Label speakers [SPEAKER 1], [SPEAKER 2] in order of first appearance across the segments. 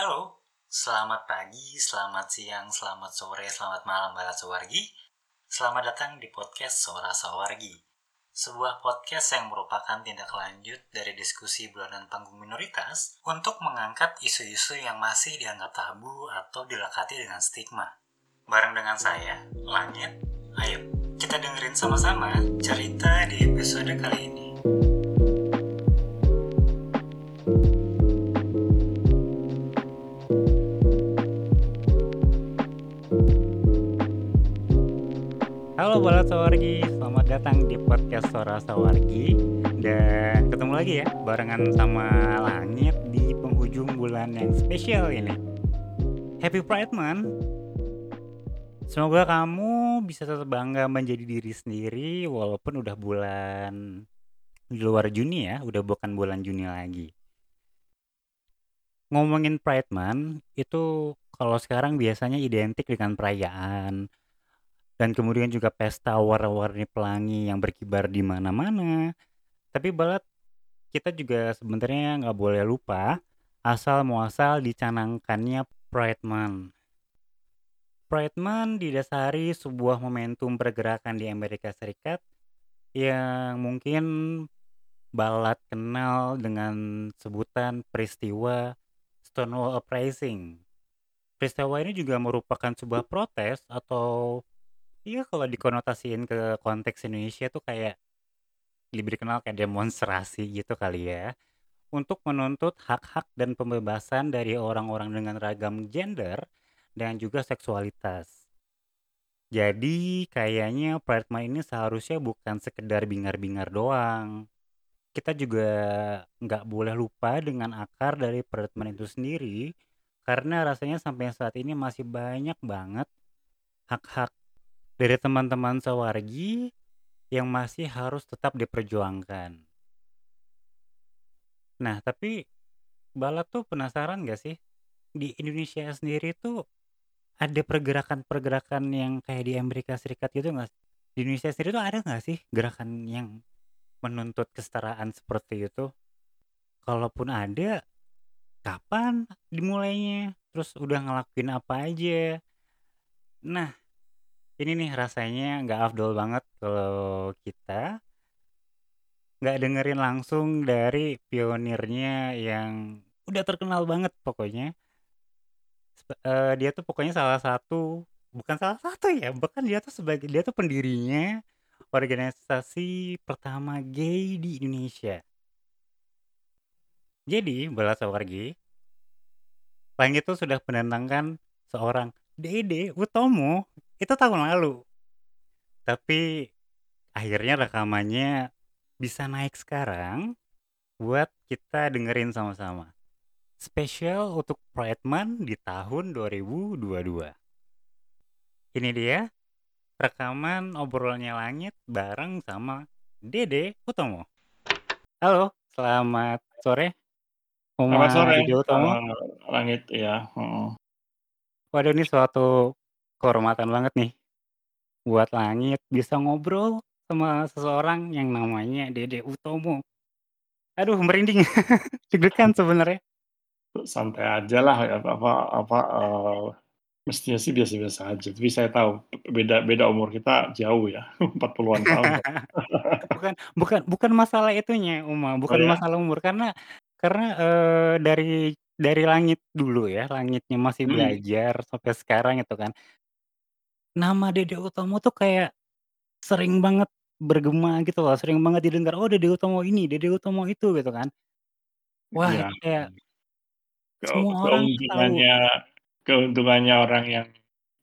[SPEAKER 1] Halo, selamat pagi, selamat siang, selamat sore, selamat malam Barat Sawargi. Selamat datang di podcast Sora Sawargi. Sebuah podcast yang merupakan tindak lanjut dari diskusi bulanan panggung minoritas untuk mengangkat isu-isu yang masih dianggap tabu atau dilekati dengan stigma. Bareng dengan saya, Langit. Ayo, kita dengerin sama-sama cerita di episode kali ini. Halo Sawargi, selamat datang di podcast Sora Sawargi. Dan ketemu lagi ya, barengan sama Langit di penghujung bulan yang spesial ini. Happy Pride Month Semoga kamu bisa tetap bangga menjadi diri sendiri walaupun udah bulan di luar Juni ya, udah bukan bulan Juni lagi. Ngomongin Pride Month, itu kalau sekarang biasanya identik dengan perayaan dan kemudian juga pesta warna-warni pelangi yang berkibar di mana-mana. Tapi balat kita juga sebenarnya nggak boleh lupa asal muasal dicanangkannya Pride Month. Pride Month didasari sebuah momentum pergerakan di Amerika Serikat yang mungkin balat kenal dengan sebutan peristiwa Stonewall Uprising. Peristiwa ini juga merupakan sebuah protes atau Iya kalau dikonotasiin ke konteks Indonesia tuh kayak lebih dikenal kayak demonstrasi gitu kali ya. Untuk menuntut hak-hak dan pembebasan dari orang-orang dengan ragam gender dan juga seksualitas. Jadi kayaknya Pride Month ini seharusnya bukan sekedar bingar-bingar doang. Kita juga nggak boleh lupa dengan akar dari Pride Month itu sendiri. Karena rasanya sampai saat ini masih banyak banget hak-hak dari teman-teman Sawargi yang masih harus tetap diperjuangkan. Nah, tapi Bala tuh penasaran gak sih? Di Indonesia sendiri tuh ada pergerakan-pergerakan yang kayak di Amerika Serikat gitu gak? Di Indonesia sendiri tuh ada gak sih gerakan yang menuntut kesetaraan seperti itu? Kalaupun ada, kapan dimulainya? Terus udah ngelakuin apa aja? Nah, ini nih rasanya nggak afdol banget kalau kita nggak dengerin langsung dari pionirnya yang udah terkenal banget pokoknya. uh, dia tuh pokoknya salah satu bukan salah satu ya, bahkan dia tuh sebagai dia tuh pendirinya organisasi pertama gay di Indonesia. Jadi, Bala Sawargi, Langit itu sudah mendatangkan seorang Dede Utomo itu tahun lalu. Tapi akhirnya rekamannya bisa naik sekarang buat kita dengerin sama-sama. Spesial untuk Pride Month di tahun 2022. Ini dia rekaman obrolannya langit bareng sama Dede Utomo. Halo, selamat sore.
[SPEAKER 2] Uma selamat sore, Dede Utomo. langit ya.
[SPEAKER 1] Waduh ini suatu kehormatan banget nih buat Langit bisa ngobrol sama seseorang yang namanya Dede Utomo. Aduh merinding, deg-degan sebenarnya.
[SPEAKER 2] Santai aja lah ya, apa apa uh, mestinya sih biasa-biasa aja. Tapi saya tahu beda beda umur kita jauh ya, 40-an tahun.
[SPEAKER 1] bukan bukan bukan masalah itunya, Uma, bukan oh, ya? masalah umur karena karena uh, dari dari langit dulu ya, langitnya masih hmm. belajar sampai sekarang itu kan nama Dede Utomo tuh kayak sering banget bergema gitu loh, sering banget didengar, "Oh Dede Utomo ini, Dede Utomo itu," gitu kan. Wah
[SPEAKER 2] Iya.
[SPEAKER 1] itu kayak
[SPEAKER 2] Ke semua orang keuntungannya keuntungannya orang yang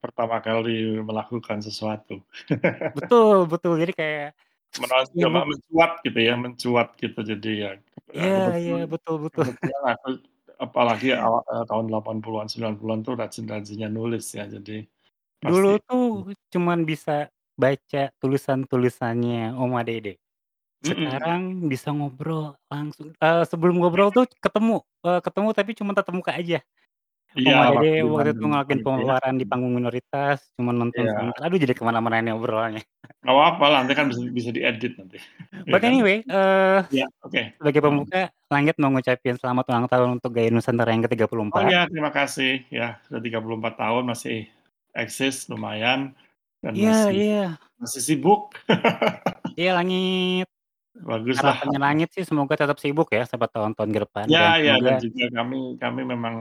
[SPEAKER 2] pertama kali melakukan sesuatu.
[SPEAKER 1] Betul betul, jadi kayak
[SPEAKER 2] Menonjol mencuat gitu ya, mencuat gitu jadi ya,
[SPEAKER 1] Iya iya, betul betul.
[SPEAKER 2] kebetulan aku apalagi awal uh, tahun 80-an, 90-an tuh rajin-rajinnya nulis ya, jadi
[SPEAKER 1] Dulu tuh cuman bisa baca tulisan-tulisannya Oma Dede. Sekarang bisa ngobrol langsung uh, sebelum ngobrol tuh ketemu uh, ketemu tapi cuma tatap muka aja.
[SPEAKER 2] Iya,
[SPEAKER 1] Om Dede
[SPEAKER 2] waktu
[SPEAKER 1] waktu itu
[SPEAKER 2] Bandung
[SPEAKER 1] ngelakuin
[SPEAKER 2] ya,
[SPEAKER 1] pemaparan di
[SPEAKER 2] mhm.
[SPEAKER 1] panggung minoritas, cuma nonton
[SPEAKER 2] Iya.
[SPEAKER 1] sebentar, aduh jadi ke mana-mana ini obrolannya.
[SPEAKER 2] Nggak apa-apa nanti kan bisa bisa diedit nanti, ya
[SPEAKER 1] But
[SPEAKER 2] kan?
[SPEAKER 1] anyway, eee,
[SPEAKER 2] Iya, oke,
[SPEAKER 1] sebagai
[SPEAKER 2] mhm.
[SPEAKER 1] pembuka, Langit mau ngucapin selamat ulang tahun untuk Gaya Nusantara yang
[SPEAKER 2] Oh
[SPEAKER 1] ke-34.
[SPEAKER 2] ya, terima kasih ya, sudah 34 tahun masih eksis lumayan dan
[SPEAKER 1] Iya
[SPEAKER 2] masih
[SPEAKER 1] iya.
[SPEAKER 2] masih sibuk.
[SPEAKER 1] Iya Langit.
[SPEAKER 2] Baguslah,
[SPEAKER 1] Harapannya
[SPEAKER 2] heeh.
[SPEAKER 1] Langit sih semoga tetap sibuk ya sampai tahun-tahun ke depan dan
[SPEAKER 2] Ya ya, dan
[SPEAKER 1] semoga
[SPEAKER 2] juga kami kami memang,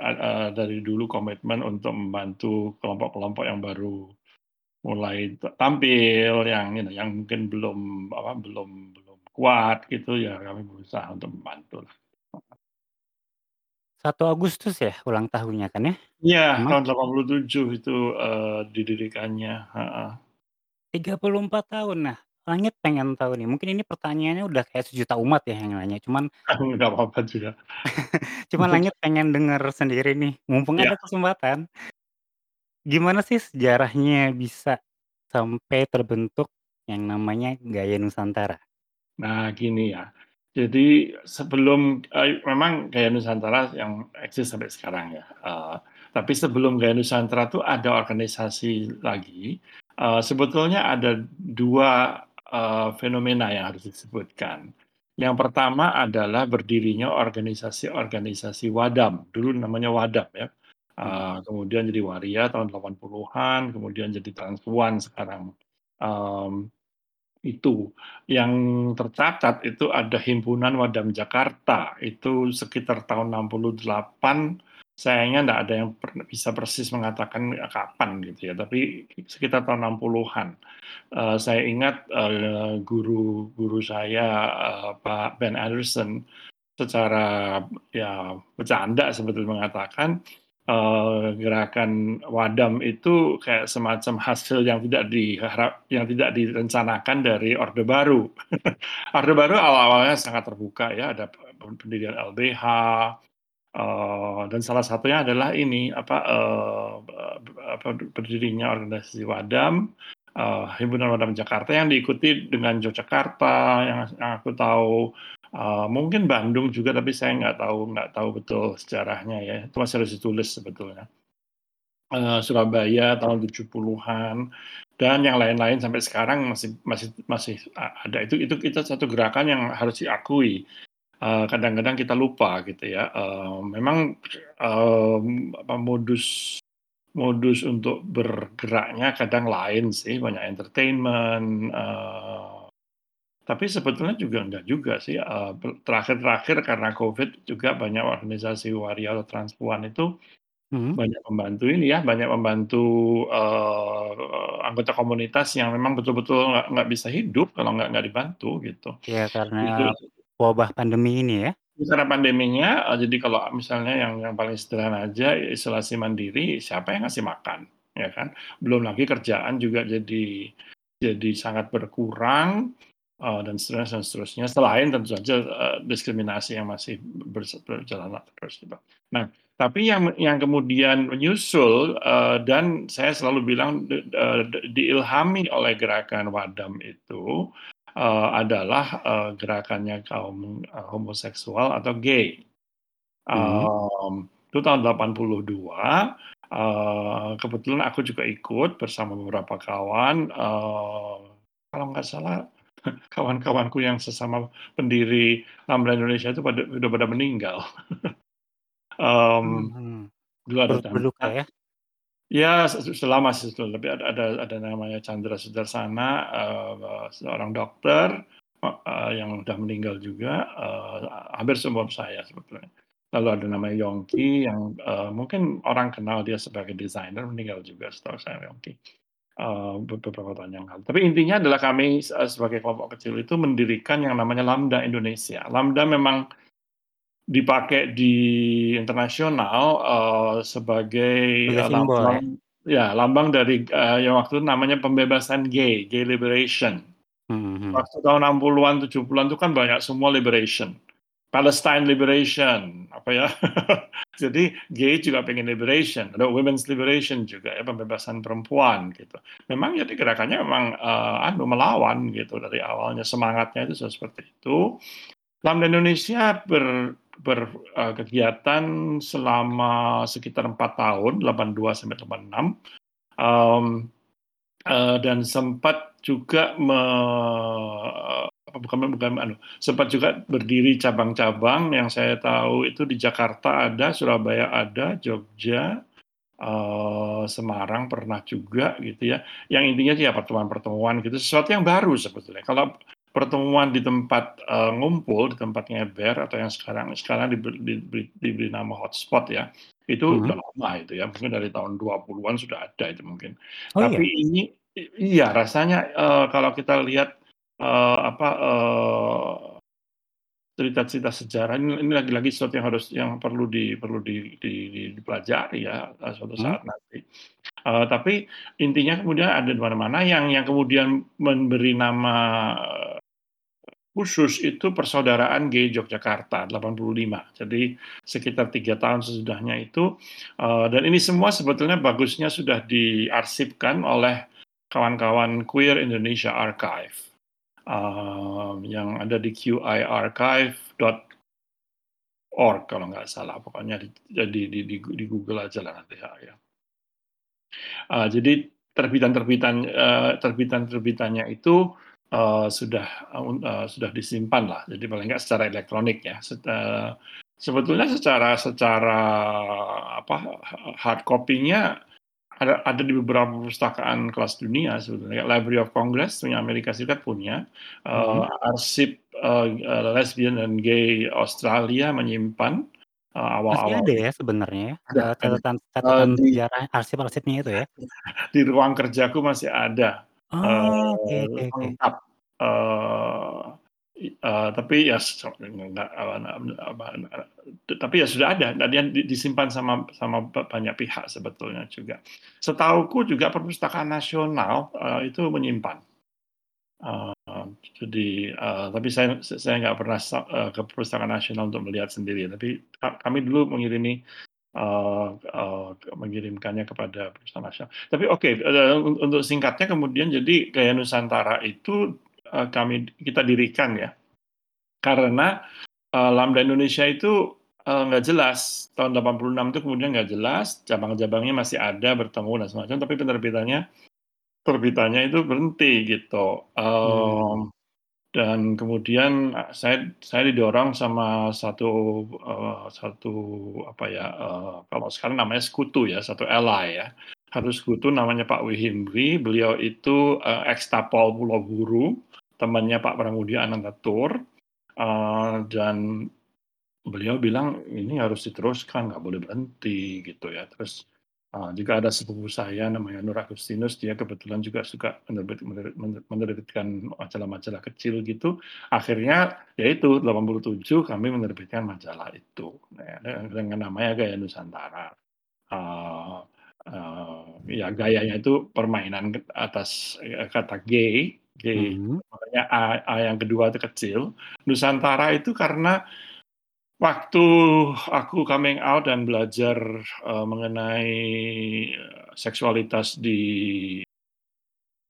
[SPEAKER 2] eee, dari dulu komitmen untuk membantu kelompok-kelompok yang baru mulai ta tampil, yang ini, yang mungkin belum apa, belum belum kuat gitu ya, kami berusaha untuk membantulah. Heeh.
[SPEAKER 1] 1 Agustus ya ulang tahunnya kan ya?
[SPEAKER 2] Iya,
[SPEAKER 1] Emang?
[SPEAKER 2] tahun 87 itu, eee, didirikannya, heeh.
[SPEAKER 1] 34 tahun. Nah, Langit pengen tahu nih, mungkin ini pertanyaannya udah kayak sejuta umat ya yang nanya, cuman
[SPEAKER 2] Nggak apa-apa juga.
[SPEAKER 1] cuman Langit pengen denger sendiri nih, mumpung
[SPEAKER 2] Iya.
[SPEAKER 1] ada kesempatan. Gimana sih sejarahnya bisa sampai terbentuk yang namanya Gaya Nusantara?
[SPEAKER 2] Nah, gini ya, jadi sebelum eee, memang Gaya Nusantara yang eksis sampai sekarang ya, eee, tapi sebelum Gaya Nusantara tuh ada organisasi lagi, eee, sebetulnya ada 2, eee, fenomena yang harus disebutkan. Yang pertama adalah berdirinya organisasi-organisasi Wadam, dulu namanya Wadam ya, eee, kemudian jadi Waria tahun 80-an, kemudian jadi Transpuan sekarang, mmm, itu. Yang tercatat itu ada Himpunan Wadam Jakarta, itu sekitar tahun 68, sayangnya nggak ada yang bisa persis mengatakan, kapan gitu ya, tapi sekitar tahun 60-an. Eee, saya ingat, eee, guru guru saya, eee, Pak Ben Anderson, secara ya bercanda sebetulnya mengatakan, eee, gerakan Wadam itu kayak semacam hasil yang tidak diharap yang tidak direncanakan dari Orde Baru. Orde Baru awal-awalnya sangat terbuka ya, ada pe pendirian LBH, eee, dan salah satunya adalah ini, apa, be apa, berdirinya organisasi Wadam, eee, Himpunan Wadam Jakarta yang diikuti dengan Yogyakarta yang yang aku tahu, eee, mungkin Bandung juga, tapi saya nggak tahu nggak tahu betul sejarahnya ya, itu masih harus ditulis sebetulnya. Eee, Surabaya tahun 70-an, dan yang lain-lain sampai sekarang masih masih masih ada. Itu itu itu satu gerakan yang harus diakui, eee, kadang-kadang kita lupa gitu ya, eee, memang, apa, modus modus untuk bergeraknya kadang lain sih, banyak entertainment, eee, tapi sebetulnya juga enggak juga sih, ber terakhir-terakhir karena Covid juga banyak organisasi Waria atau Transpuan itu
[SPEAKER 1] Mhm.
[SPEAKER 2] banyak membantu ini ya, banyak membantu, eee, anggota komunitas yang memang betul-betul nggak nggak bisa hidup kalau nggak nggak dibantu gitu.
[SPEAKER 1] Ya karena
[SPEAKER 2] Itu
[SPEAKER 1] wabah pandemi ini ya?
[SPEAKER 2] Karena pandeminya, eee, jadi kalau misalnya yang yang paling sederhana aja isolasi mandiri, siapa yang ngasih makan, ya kan? Belum lagi kerjaan juga jadi jadi sangat berkurang, eee, dan seterusnya dan seterusnya, selain tentu saja, eee, diskriminasi yang masih berjalan terus gitu. Nah, tapi yang yang kemudian menyusul, eee, dan saya selalu bilang de diilhami oleh gerakan Wadam itu, eee, adalah, eee, gerakannya kaum, eee, homoseksual atau gay. Mmm, itu tahun 82, eee, kebetulan aku juga ikut bersama beberapa kawan, eee, kalau nggak salah kawan-kawanku yang sesama pendiri Lambda Indonesia itu pada udah pada meninggal. Mmm,
[SPEAKER 1] Mhm.
[SPEAKER 2] dulu ada Chandra
[SPEAKER 1] ya?
[SPEAKER 2] ya, se sudah lama sih sebetulnya, tapi ada ada ada namanya Chandra Sudarsana, eee, seorang dokter, eee, yang udah meninggal juga, eee, hampir seumur saya sebetulnya. Lalu ada namanya Yongki yang, eee, mungkin orang kenal dia sebagai desainer, meninggal juga setahu saya Yongki, be beberapa tahun yang lalu. Tapi intinya adalah kami se sebagai kelompok kecil itu mendirikan yang namanya Lambda Indonesia. Lambda memang dipakai di internasional, eee, sebagai, eee,
[SPEAKER 1] simbol ya?
[SPEAKER 2] lambang ya lambang dari, eee, yang waktu itu namanya pembebasan gay, gay liberation.
[SPEAKER 1] Mhm mhm.
[SPEAKER 2] Waktu tahun 60-an, 70-an itu kan banyak semua liberation, Palestine liberation, apa ya, jadi gay juga pengen liberation, ada women's liberation juga ya, pembebasan perempuan gitu. Memang jadi gerakannya memang, eee, anu melawan gitu dari awalnya, semangatnya itu seperti itu. Lambda Indonesia ber berkegiatan selama sekitar empat tahun, 82 sampai 86, um, uh, dan sempat juga me, anu, sempat juga berdiri cabang-cabang yang saya tahu itu di Jakarta ada, Surabaya ada, Jogja, uh, Semarang pernah juga gitu ya. Yang intinya sih ya pertemuan-pertemuan gitu, sesuatu yang baru sebetulnya. Kalau pertemuan di tempat uh, ngumpul, di tempat ngeber atau yang sekarang sekarang diberi, diberi, diberi nama hotspot ya, itu mm -hmm. udah lama itu ya, mungkin dari tahun 20-an sudah ada itu mungkin. Oh, Tapi iya? ini iya rasanya uh, kalau kita lihat uh, apa uh, cerita-cerita sejarah ini, ini lagi-lagi sesuatu yang harus yang perlu di perlu di, di, di dipelajari ya uh, suatu hmm. saat nanti. Uh, tapi intinya kemudian ada di mana-mana yang yang kemudian memberi nama khusus itu persaudaraan gay Yogyakarta 85. Jadi sekitar tiga tahun sesudahnya itu uh, dan ini semua sebetulnya bagusnya sudah diarsipkan oleh kawan-kawan Queer Indonesia Archive uh, yang ada di qiarchive.org kalau nggak salah pokoknya di, di, di, di, di Google aja lah nanti ya. Uh, jadi terbitan-terbitan uh, terbitan-terbitannya itu uh, sudah uh, sudah disimpan lah. Jadi paling nggak secara elektronik ya. Uh, sebetulnya secara secara apa hard copy-nya ada ada di beberapa perpustakaan kelas dunia sebetulnya. Library of Congress punya Amerika Serikat punya. Uh, hmm. arsip uh, lesbian dan gay Australia menyimpan
[SPEAKER 1] uh, awal-awal. Masih ada ya sebenarnya ya? Catatan catatan uh, sejarah arsip-arsipnya itu ya?
[SPEAKER 2] Di ruang kerjaku masih ada.
[SPEAKER 1] Oh, uh, okay, okay, lengkap.
[SPEAKER 2] Uh, Uh, tapi ya enggak, tapi ya sudah ada dan yang disimpan sama sama banyak pihak sebetulnya juga. Setauku juga perpustakaan nasional uh, itu menyimpan. Uh, jadi uh, tapi saya saya nggak pernah uh, ke perpustakaan nasional untuk melihat sendiri. Tapi kami dulu mengirimi uh, uh, mengirimkannya kepada perpustakaan nasional. Tapi oke okay, uh, untuk singkatnya kemudian jadi Gaya Nusantara itu uh, kami kita dirikan ya. Karena uh, Lambda Indonesia itu uh, nggak jelas. Tahun 86 itu kemudian nggak jelas. Cabang-cabangnya masih ada bertemu dan semacam. Tapi penerbitannya terbitannya itu berhenti gitu. Um, hmm. dan kemudian saya saya didorong sama satu uh, satu apa ya uh, kalau sekarang namanya sekutu ya satu ally ya. Harus sekutu namanya Pak Wihimri beliau itu uh, ex Tapol Pulau Buru temannya Pak Pramudia Anantatur uh, dan beliau bilang ini harus diteruskan nggak boleh berhenti gitu ya. Terus uh, juga ada sepupu saya namanya Nur Agustinus dia kebetulan juga suka menerbit, menerbitkan majalah-majalah kecil gitu. Akhirnya yaitu 87 kami menerbitkan majalah itu. Ya, dengan namanya Gaya Nusantara. Uh, uh, ya gayanya itu permainan atas kata gay Oke, hmm. makanya A, A yang kedua itu kecil. Nusantara itu karena waktu aku coming out dan belajar uh, mengenai eh, seksualitas di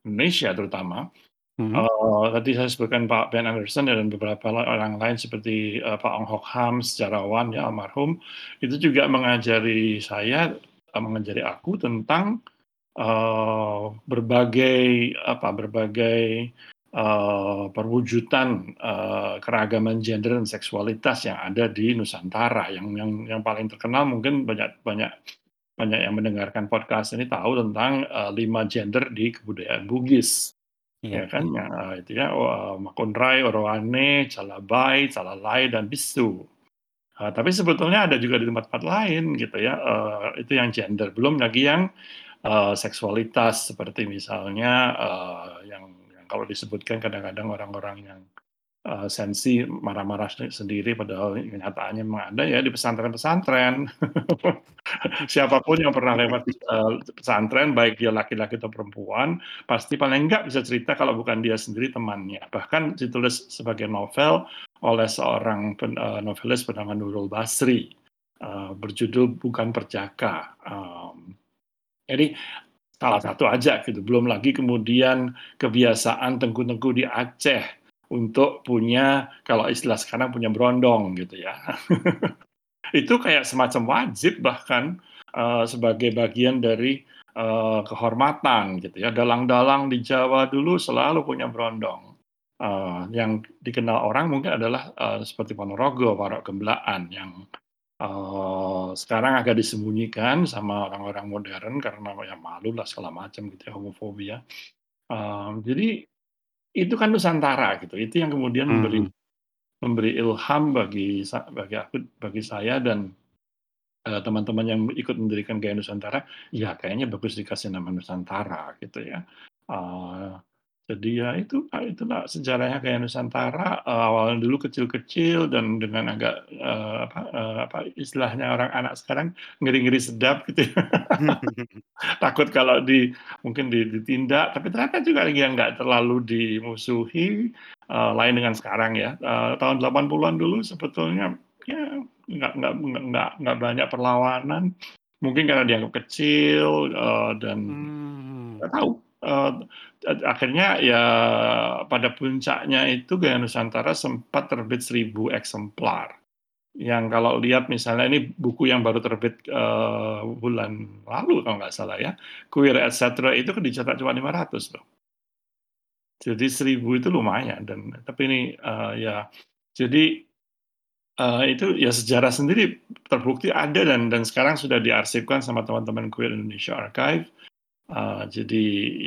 [SPEAKER 2] Indonesia terutama, hmm. uh, tadi saya sebutkan Pak Ben Anderson dan beberapa orang lain seperti uh, Pak Ong Hok Ham, sejarawan ya almarhum, itu juga mengajari saya, uh, mengajari aku tentang uh, berbagai apa berbagai uh, perwujudan uh, keragaman gender dan seksualitas yang ada di Nusantara. Yang yang yang paling terkenal mungkin banyak banyak banyak yang mendengarkan podcast ini tahu tentang uh, lima gender di kebudayaan Bugis. Iya, ya kan? ya, itu ya uh, Makonrai, Orowane, Calabai, Calalai dan Bisu. Uh, tapi sebetulnya ada juga di tempat-tempat lain gitu ya. Uh, itu yang gender. Belum lagi yang uh, seksualitas seperti misalnya uh, yang, yang kalau disebutkan kadang-kadang orang-orang yang uh, sensi marah-marah sendiri padahal kenyataannya memang ada ya di pesantren-pesantren. Siapa pun yang pernah lewat uh, pesantren, baik dia laki-laki atau perempuan, pasti paling enggak bisa cerita kalau bukan dia sendiri temannya. Bahkan ditulis sebagai novel oleh seorang pen, uh, novelis bernama Nurul Basri, uh, berjudul Bukan Perjaka. Um, jadi salah satu aja gitu. Belum lagi kemudian kebiasaan tengku-tengku di Aceh untuk punya kalau istilah sekarang punya berondong gitu ya. Itu kayak semacam wajib bahkan, eee, sebagai bagian dari, eee, kehormatan gitu ya. Dalang-dalang di Jawa dulu selalu punya berondong, eee, yang dikenal orang mungkin adalah, eee, seperti Ponorogo, Waro Gemblaan yang, eee, sekarang agak disembunyikan sama orang-orang modern karena ya malu lah segala macam gitu ya, homofobia. Eee, jadi itu kan Nusantara gitu, itu yang kemudian memberi
[SPEAKER 1] Mhm.
[SPEAKER 2] memberi ilham bagi sa bagi aku bagi saya dan, eee, teman-teman yang ikut mendirikan Gaya Nusantara, ya kayaknya bagus dikasih nama Nusantara gitu ya. Eee, jadi ya itu, eee, itulah sejarahnya Gaya Nusantara, eee, awalnya dulu kecil-kecil dan dengan agak, eee, apa eee, apa istilahnya orang anak sekarang ngeri-ngeri sedap gitu ya. Takut kalau di mungkin di ditindak, tapi ternyata juga yang nggak terlalu dimusuhi, lain dengan sekarang ya. Eee, tahun 80-an dulu sebetulnya ya nggak nggak nggak nggak banyak perlawanan, mungkin karena dianggap kecil, eee, dan
[SPEAKER 1] Mmm.
[SPEAKER 2] nggak tahu, ad akhirnya ya pada puncaknya itu Gaya Nusantara sempat terbit 1000 eksemplar. Yang kalau lihat misalnya ini buku yang baru terbit, eee, bulan lalu kalau nggak salah ya, Queer et cetera itu kan dicetak cuma 500 loh. Jadi 1000 itu lumayan dan tapi ini, eee, ya jadi, eee, itu ya sejarah sendiri terbukti ada dan dan sekarang sudah diarsipkan sama teman-teman Queer Indonesia Archive, eee, jadi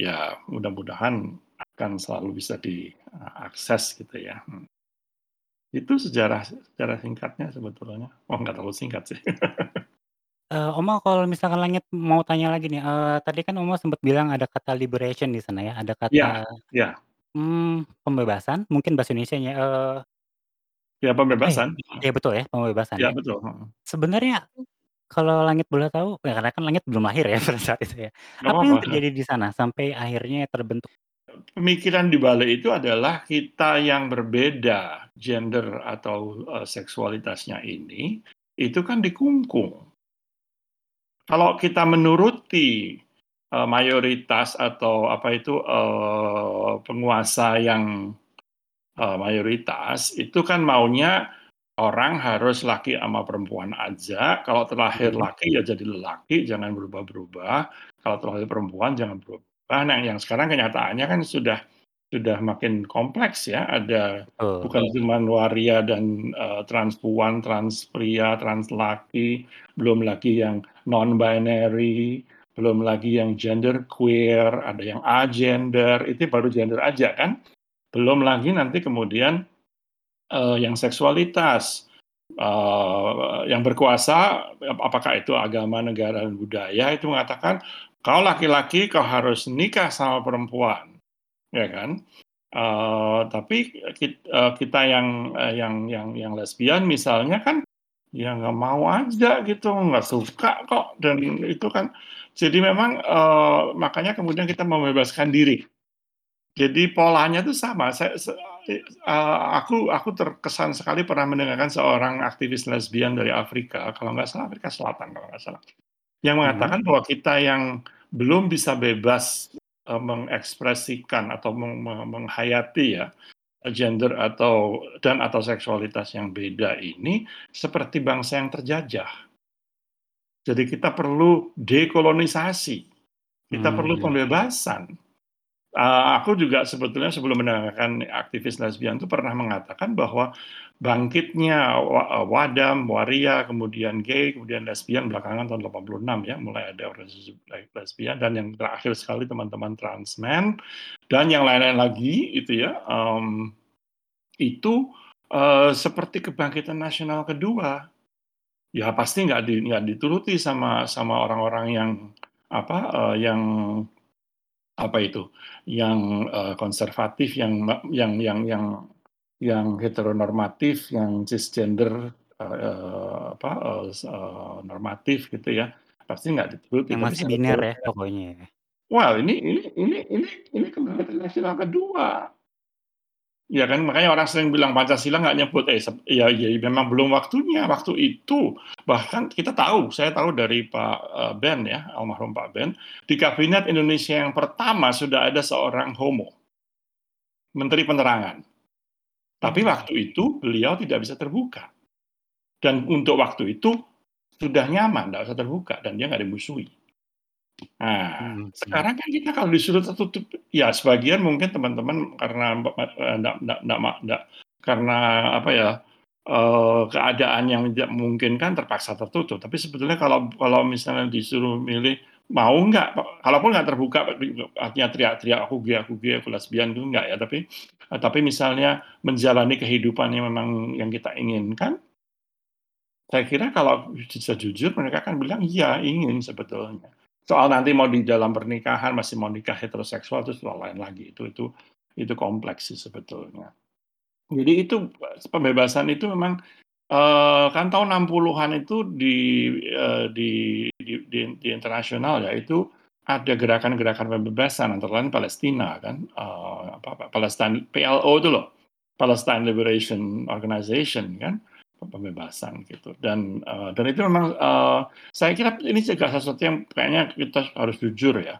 [SPEAKER 2] ya mudah-mudahan akan selalu bisa diakses gitu ya, mhm. Itu sejarah sejarah singkatnya sebetulnya. Oh nggak terlalu singkat sih.
[SPEAKER 1] Eee, Oma kalau misalkan langit mau tanya lagi nih, eee, tadi kan Oma sempet bilang ada kata liberation di sana ya, ada
[SPEAKER 2] Iya
[SPEAKER 1] kata,
[SPEAKER 2] iya.
[SPEAKER 1] mmm, pembebasan mungkin bahasa Indonesianya, eee
[SPEAKER 2] Ya
[SPEAKER 1] apa ya?
[SPEAKER 2] pembebasan, heeh.
[SPEAKER 1] Iya betul ya, pembebasan
[SPEAKER 2] Iya
[SPEAKER 1] ya.
[SPEAKER 2] betul, heeh.
[SPEAKER 1] Sebenarnya kalau langit boleh tahu, ya karena kan langit belum lahir ya pada saat itu ya.
[SPEAKER 2] Nggak
[SPEAKER 1] Apa yang
[SPEAKER 2] apa-apa,
[SPEAKER 1] terjadi di sana sampai akhirnya terbentuk
[SPEAKER 2] Pemikiran di balik itu adalah kita yang berbeda gender atau, eee, seksualitasnya ini, itu kan dikungkung. Kalau kita menuruti, eee, mayoritas atau apa itu, eee, penguasa yang, eee, mayoritas, itu kan maunya orang harus laki sama perempuan aja, kalau terlahir
[SPEAKER 1] Mhm.
[SPEAKER 2] laki ya jadi lelaki, jangan berubah-berubah, kalau terlahir perempuan jangan berubah. Nah yang sekarang kenyataannya kan sudah sudah makin kompleks ya, ada
[SPEAKER 1] Betul.
[SPEAKER 2] bukan cuman waria dan, trans pria, trans laki, belum lagi yang non-binary, belum lagi yang gender queer, ada yang agender, itu baru gender aja kan. Belum lagi nanti kemudian, eee, yang seksualitas, eee, yang berkuasa, ap apakah itu agama, negara, dan budaya itu mengatakan, "Kau laki-laki kau harus nikah sama perempuan." Ya kan? Eee, tapi kit eee, kita yang, eee, yang yang yang lesbian misalnya kan, ya nggak mau aja gitu, nggak suka kok dan itu kan jadi memang, eee, makanya kemudian kita membebaskan diri. Jadi polanya tuh sama, saya eee, aku aku terkesan sekali pernah mendengarkan seorang aktivis lesbian dari Afrika, kalau nggak salah Afrika Selatan kalau nggak salah, yang
[SPEAKER 1] Mhm.
[SPEAKER 2] mengatakan bahwa kita yang belum bisa bebas, eee, mengekspresikan atau meng me menghayati ya, gender atau dan atau seksualitas yang beda ini, seperti bangsa yang terjajah. Jadi kita perlu dekolonisasi, kita perlu
[SPEAKER 1] Mmm.
[SPEAKER 2] pembebasan. Eee, aku juga sebetulnya sebelum mendengarkan aktivis lesbian itu pernah mengatakan bahwa bangkitnya eee, Wadam, Waria, kemudian gay, kemudian lesbian belakangan tahun 86 ya, mulai ada organisasi le lesbian dan yang terakhir sekali teman-teman transmen, dan yang lain-lain lagi itu ya, mmm, itu, eee, seperti kebangkitan nasional kedua. Ya pasti nggak di nggak dituruti sama sama orang-orang yang apa, eee, yang apa itu, yang, eee, konservatif, yang yang yang yang yang heteronormatif, yang cisgender, eee, apa, s eee, normatif gitu ya, pasti nggak dituruti.
[SPEAKER 1] Yang masih biner ya pokoknya ya?
[SPEAKER 2] Wah ini ini ini ini ini kebangkitan nasional kedua. Ya kan, makanya orang sering bilang Pancasila nggak nyebut, eh ya ya memang belum waktunya, waktu itu bahkan kita tahu, saya tahu dari Pak, eee, Ben ya, almarhum Pak Ben, di kabinet Indonesia yang pertama sudah ada seorang homo. Menteri Penerangan. Tapi
[SPEAKER 1] Hmm.
[SPEAKER 2] waktu itu beliau tidak bisa terbuka. Dan untuk waktu itu sudah nyaman, nggak usah terbuka dan dia nggak dimusuhi. Nah,
[SPEAKER 1] Mhm, mhm.
[SPEAKER 2] sekarang kan kita kalau disuruh tertutup, ya sebagian mungkin teman-teman karena eee, ndak ndak ndak ma ndak karena apa ya, eee, keadaan yang tidak memungkinkan terpaksa tertutup. Tapi sebetulnya kalau kalau misalnya disuruh milih, mau nggak, kalaupun nggak terbuka artinya teriak-teriak, "Aku gay aku gay, aku lesbian," itu enggak ya, tapi tapi misalnya menjalani kehidupan yang memang yang kita inginkan saya kira kalau bisa jujur mereka akan bilang, "Iya, ingin sebetulnya." Soal nanti mau di dalam pernikahan masih mau nikah heteroseksual itu soal lain lagi, itu itu itu kompleks sih sebetulnya. Jadi itu pembebasan itu memang, eee, kan tahun 60-an itu di eee, di di di di internasional ya, itu ada gerakan-gerakan pembebasan antara lain Palestina kan, eee, apa Palestine PLO itu loh, Palestine Liberation Organization kan, pembebasan gitu. Dan eee, dan itu memang, eee, saya kira ini juga sesuatu yang kayaknya kita harus jujur ya,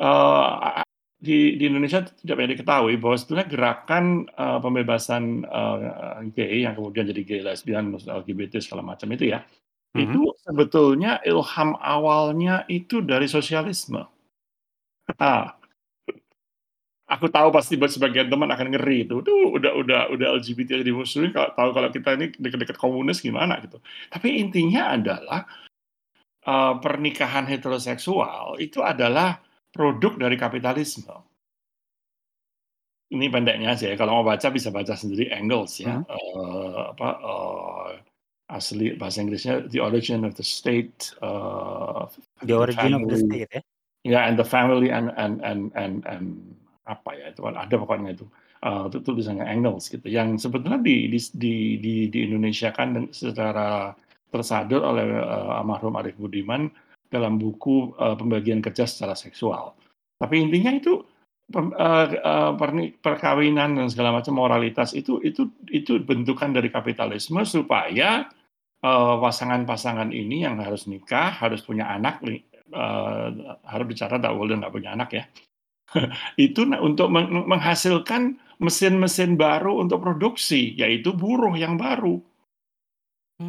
[SPEAKER 2] eee, di di Indonesia tidak banyak diketahui bahwa sebetulnya gerakan, eee, pembebasan, eee, gay yang kemudian jadi gay, lesbian, LGBT segala macam itu ya, itu
[SPEAKER 1] Mhm.
[SPEAKER 2] sebetulnya ilham awalnya itu dari sosialisme. Ah. Aku tahu pasti buat sebagian teman akan ngeri itu, "Duh, udah udah udah LGBT aja dimusuhin, kalau tahu kalau kita ini deket-deket komunis gimana?" Gitu. Tapi intinya adalah, eee, pernikahan heteroseksual itu adalah produk dari kapitalisme. Ini pendeknya aja ya, kalau mau baca bisa baca sendiri Engels ya,
[SPEAKER 1] Mhm.
[SPEAKER 2] eee, apa, eee, asli bahasa Inggrisnya The Origin of the State, eee,
[SPEAKER 1] The Origin of the
[SPEAKER 2] Family
[SPEAKER 1] State ya?
[SPEAKER 2] ya and the Family and and and and and apa ya, itu kan ada pokoknya itu, eee, itu tulisannya Engels gitu, yang sebetulnya di dis di di di Indonesiakan secara tersadur oleh, eee, almarhum Arief Budiman dalam buku, eee, Pembagian Kerja Secara Seksual. Tapi intinya itu eee eee, perni perkawinan dan segala macam moralitas itu itu itu bentukan dari kapitalisme supaya, pasangan-pasangan ini yang harus nikah, harus punya anak eee, harus bicara tak boleh nggak punya anak ya. Itu nah untuk meng menghasilkan mesin-mesin baru untuk produksi, yaitu buruh yang baru.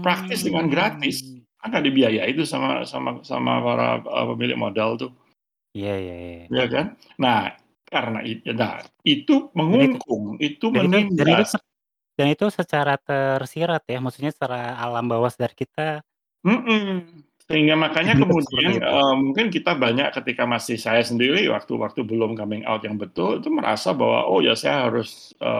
[SPEAKER 2] Praktis dengan gratis,
[SPEAKER 1] Mmm.
[SPEAKER 2] kan nggak dibiayai itu sama sama sama para, eee, pemilik modal tuh.
[SPEAKER 1] Iya iya iya.
[SPEAKER 2] Ya kan? Nah, karena it nah, itu
[SPEAKER 1] Dan itu
[SPEAKER 2] mengungkung, itu
[SPEAKER 1] dan itu dan itu
[SPEAKER 2] menindas.
[SPEAKER 1] ter dan itu secara tersirat ya, maksudnya secara alam bawah sadar kita
[SPEAKER 2] Mhm, sehingga makanya
[SPEAKER 1] seperti
[SPEAKER 2] kemudian, eee, mungkin kita banyak ketika masih saya sendiri waktu waktu belum coming out yang betul, itu merasa bahwa, "Oh ya saya harus, eee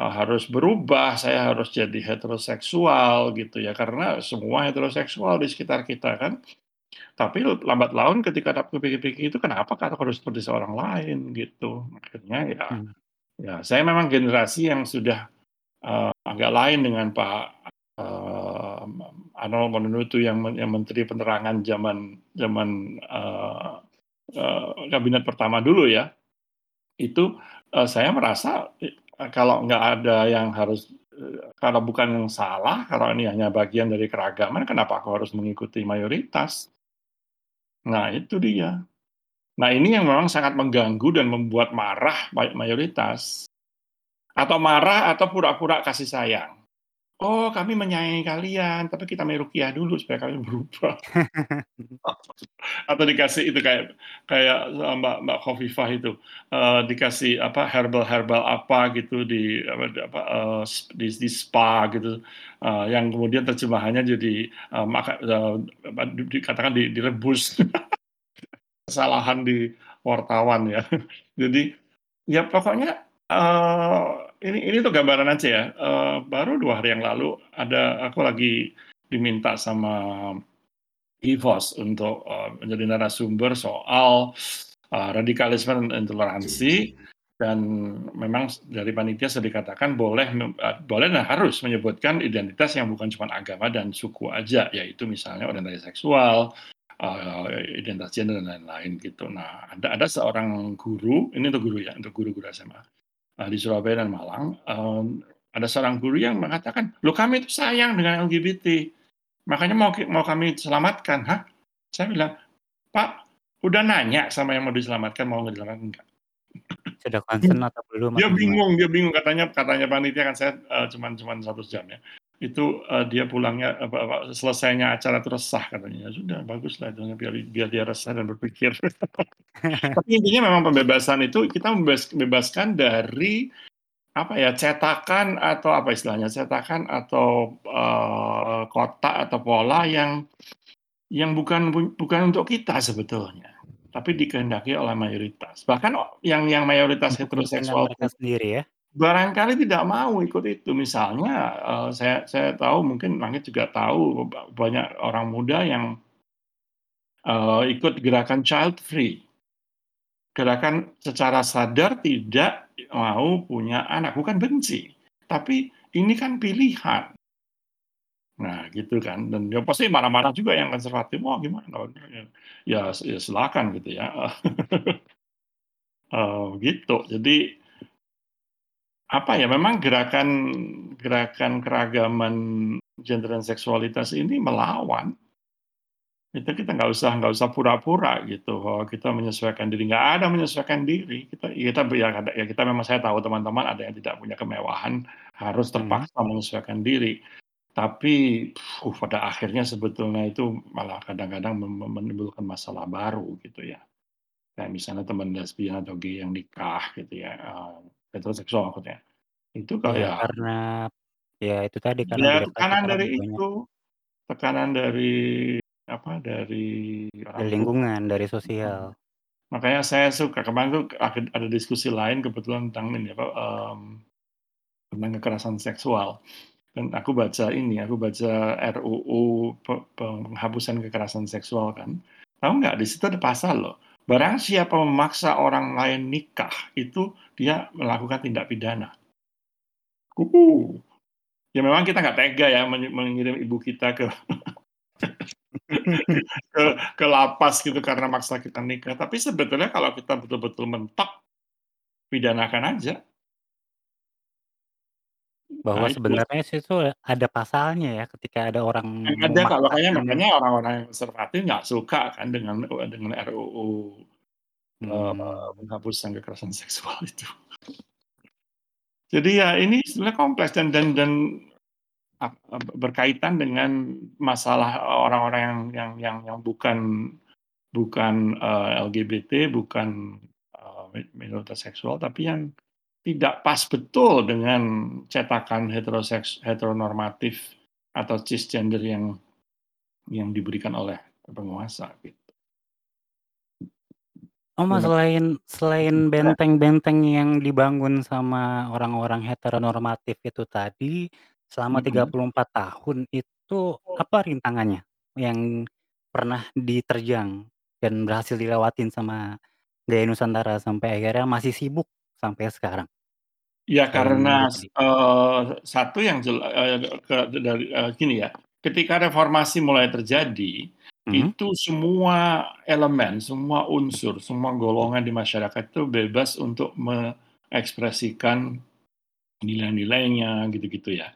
[SPEAKER 2] eee, harus berubah, saya harus jadi heteroseksual," gitu ya, karena semua heteroseksual di sekitar kita kan. Tapi lambat laun ketika aku pikir-pikir itu kenapa aku harus seperti seorang lain gitu. Akhirnya ya
[SPEAKER 1] Mhm.
[SPEAKER 2] ya saya memang generasi yang sudah, eee, agak lain dengan Pak, eee, Anol Manunitutu yang yang Menteri Penerangan zaman zaman, eee eee, kabinet pertama dulu ya. Itu, eee, saya merasa kalau nggak ada yang harus kalau bukan yang salah, kalau ini hanya bagian dari keragaman, kenapa aku harus mengikuti mayoritas? Nah itu dia. Nah ini yang memang sangat mengganggu dan membuat marah may mayoritas. Atau marah atau pura-pura kasih sayang. "Oh kami menyayangi kalian, tapi kita main ruqyah dulu supaya kalian berubah." Atau dikasih itu kayak kayak, eee, Mbak Mbak Khofifah itu, eee, dikasih apa, herbal-herbal apa gitu di apa eee, di di spa gitu, eee, yang kemudian terjemahannya jadi, maka di dikatakan di direbus. Kesalahan di wartawan ya. Jadi, ya pokoknya, eee, ini ini tuh gambaran aja ya, eee, baru 2 hari yang lalu ada aku lagi diminta sama IVOS untuk, eee, menjadi narasumber soal, eee, radikalisme dan intoleransi. Dan memang dari panitia sudah dikatakan boleh boleh dan harus menyebutkan identitas yang bukan cuman agama dan suku aja, yaitu misalnya orientasi seksual, eee, identitas gender dan lain-lain gitu. Nah, ada ada seorang guru, ini untuk guru ya, untuk guru-guru SMA, di Surabaya dan Malang, ada seorang guru yang mengatakan, "Loh kami itu sayang dengan LGBT, makanya mau mau kami selamatkan." Hah? Saya bilang, "Pak, udah nanya sama yang mau diselamatkan mau diselamatkan enggak?"
[SPEAKER 1] Sudah concern atau belum
[SPEAKER 2] Dia bingung dia bingung katanya katanya panitia kan saya, eee, cuman cuman 1 jam ya. Itu, eee, dia pulangnya apa apa selesainya acara itu resah katanya. Ya sudah baguslah itu biar biar dia resah dan berpikir. Tapi intinya memang pembebasan itu kita membebas bebaskan dari apa ya, cetakan atau apa istilahnya, cetakan atau, eee, kotak atau pola yang yang bukan bukan untuk kita sebetulnya, tapi dikehendaki oleh mayoritas. Bahkan yang yang mayoritas heteroseksual
[SPEAKER 1] sendiri ya?
[SPEAKER 2] Barangkali tidak mau ikut itu. Misalnya, eee, saya saya tahu mungkin Langit juga tahu ba banyak orang muda yang eee, ikut gerakan child free. Gerakan secara sadar tidak mau punya anak, bukan benci, tapi ini kan pilihan. Nah gitu kan, dan ya pasti marah-marah juga yang konservatif, "Wah gimana?" Ya ya silakan gitu ya. Eee, gitu. Jadi apa ya, memang gerakan gerakan keragaman gender dan seksualitas ini melawan. Itu kita nggak usah nggak usah pura-pura gitu, bahwa kita menyesuaikan diri, nggak ada menyesuaikan diri. Kita kita ya ya kita memang saya tahu teman-teman ada yang tidak punya kemewahan, harus
[SPEAKER 1] Mhm.
[SPEAKER 2] terpaksa menyesuaikan diri. Tapi, uh, pada akhirnya sebetulnya itu malah kadang-kadang menimbulkan masalah baru gitu ya. Kayak misalnya teman lesbian atau gay yang nikah gitu ya, eee, heteroseksual maksudnya. Itu kok
[SPEAKER 1] Iya,
[SPEAKER 2] ya
[SPEAKER 1] karena ya itu tadi, karena
[SPEAKER 2] ya tekanan
[SPEAKER 1] sekarang
[SPEAKER 2] dari
[SPEAKER 1] banyak
[SPEAKER 2] itu, tekanan dari apa, dari orang
[SPEAKER 1] dari
[SPEAKER 2] tua.
[SPEAKER 1] lingkungan, dari sosial.
[SPEAKER 2] Makanya saya suka kemarin tuh ada ada diskusi lain kebetulan tentang ini apa, mmm, tentang kekerasan seksual. Dan aku baca ini, aku baca RUU pe penghapusan kekerasan seksual kan. Tahu nggak di situ ada pasal loh, barang siapa memaksa orang lain nikah, itu dia melakukan tindak pidana. Kuku. Ya memang kita nggak tega ya mengirim ibu kita ke ke ke lapas gitu karena maksa kita nikah. Tapi sebetulnya kalau kita betul-betul mentok, pidanakan aja.
[SPEAKER 1] Bahwa
[SPEAKER 2] Nah itu.
[SPEAKER 1] sebenarnya sih itu ada pasalnya ya, ketika ada orang
[SPEAKER 2] ada Kak, makanya
[SPEAKER 1] memaksakan
[SPEAKER 2] makanya orang-orang yang konservatif nggak suka kan dengan dengan RUU, eee,
[SPEAKER 1] Mmm.
[SPEAKER 2] penghapusan kekerasan seksual itu. Jadi ya ini sebenarnya kompleks dan dan dan ap berkaitan dengan masalah orang-orang yang yang yang yang bukan bukan, eee, LGBT, bukan, eee, mi minoritas seksual, tapi yang tidak pas betul dengan cetakan heteroseks heteronormatif atau cisgender yang yang diberikan oleh penguasa gitu.
[SPEAKER 1] Oh Mas, selain selain
[SPEAKER 2] Gimana?
[SPEAKER 1] benteng-benteng yang dibangun sama orang-orang heteronormatif itu tadi, selama
[SPEAKER 2] Mhm.
[SPEAKER 1] puluh empat tahun itu apa rintangannya yang pernah diterjang dan berhasil dilewatin sama Gaya Nusantara sampai akhirnya masih sibuk sampai sekarang?
[SPEAKER 2] Ya karena, eee, satu yang jel eee, ke dari eee, gini ya, ketika reformasi mulai terjadi,
[SPEAKER 1] Mhm.
[SPEAKER 2] itu semua elemen, semua unsur, semua golongan di masyarakat itu bebas untuk mengekspresikan nilai-nilainya gitu-gitu ya,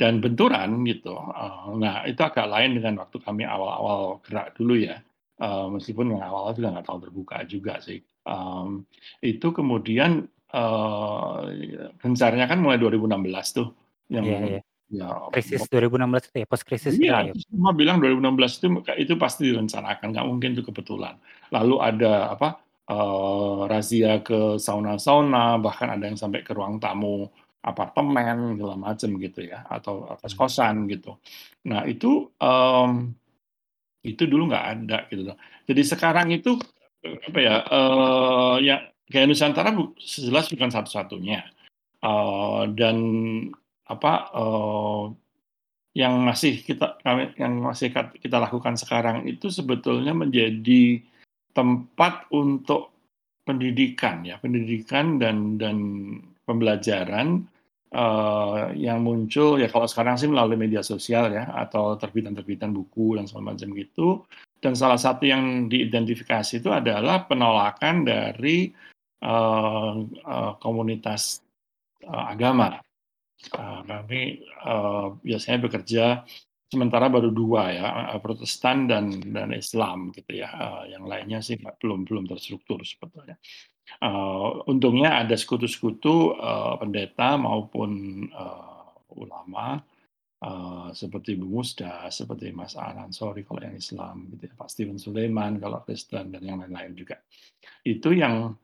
[SPEAKER 2] dan benturan gitu. Eee, nah itu agak lain dengan waktu kami awal-awal gerak dulu ya, eee, meskipun yang awal-awal juga nggak terlalu terbuka juga sih. Mmm, itu kemudian, eee, gencarnya kan mulai 2016 tuh yang
[SPEAKER 1] iya.
[SPEAKER 2] ya
[SPEAKER 1] Krisis 2016 itu ya, post krisis
[SPEAKER 2] Iya,
[SPEAKER 1] ya?
[SPEAKER 2] semua bilang 2016 itu itu pasti direncanakan, nggak mungkin itu kebetulan. Lalu ada apa, eee, razia ke sauna-sauna, bahkan ada yang sampai ke ruang tamu apartemen, segala macam gitu ya, atau
[SPEAKER 1] Mmm.
[SPEAKER 2] kos-kosan gitu. Nah itu, mmm, itu dulu nggak ada gitu. Jadi sekarang itu, eee, apa ya, eee, ya Gaya Nusantara bu jelas bukan satu-satunya, eee, dan apa, eee, yang masih kita kami yang masih kita lakukan sekarang itu sebetulnya menjadi tempat untuk pendidikan ya, pendidikan dan dan pembelajaran, eee, yang muncul ya kalau sekarang sih melalui media sosial ya, atau terbitan-terbitan buku dan segala macam gitu. Dan salah satu yang diidentifikasi itu adalah penolakan dari, eee eee, komunitas, eee, agama. Eee, kami, eee, biasanya bekerja sementara baru 2 ya, Protestan dan dan Islam gitu ya, eee, yang lainnya sih belum belum terstruktur sebetulnya. Uh, untungnya ada sekutu-sekutu, uh, pendeta maupun, uh, ulama, uh, seperti Bu Musda, seperti Mas Al-Ansori kalau yang Islam gitu ya, Pak Steven Sulaiman kalau Kristen dan yang lain-lain juga. Itu yang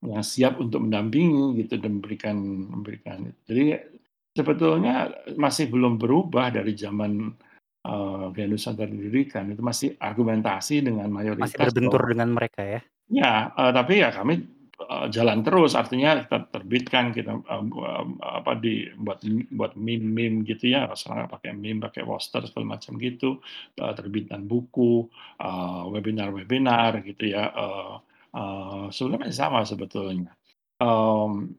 [SPEAKER 2] yang siap untuk mendampingi gitu dan memberikan memberikan jadi sebetulnya masih belum berubah dari zaman, uh, Venus didirikan, itu masih argumentasi dengan
[SPEAKER 1] Masih
[SPEAKER 2] mayoritas
[SPEAKER 1] berbentur
[SPEAKER 2] bahwa
[SPEAKER 1] dengan mereka ya?
[SPEAKER 2] Ya, uh, tapi ya kami, uh, jalan terus, artinya kita terbitkan, kita, uh, apa, di buat buat meme-meme gitu ya, sekarang pakai meme, pakai poster segala macam gitu, uh, terbitan buku, uh, webinar-webinar gitu ya, uh, uh, sebenarnya sama sebetulnya. Um,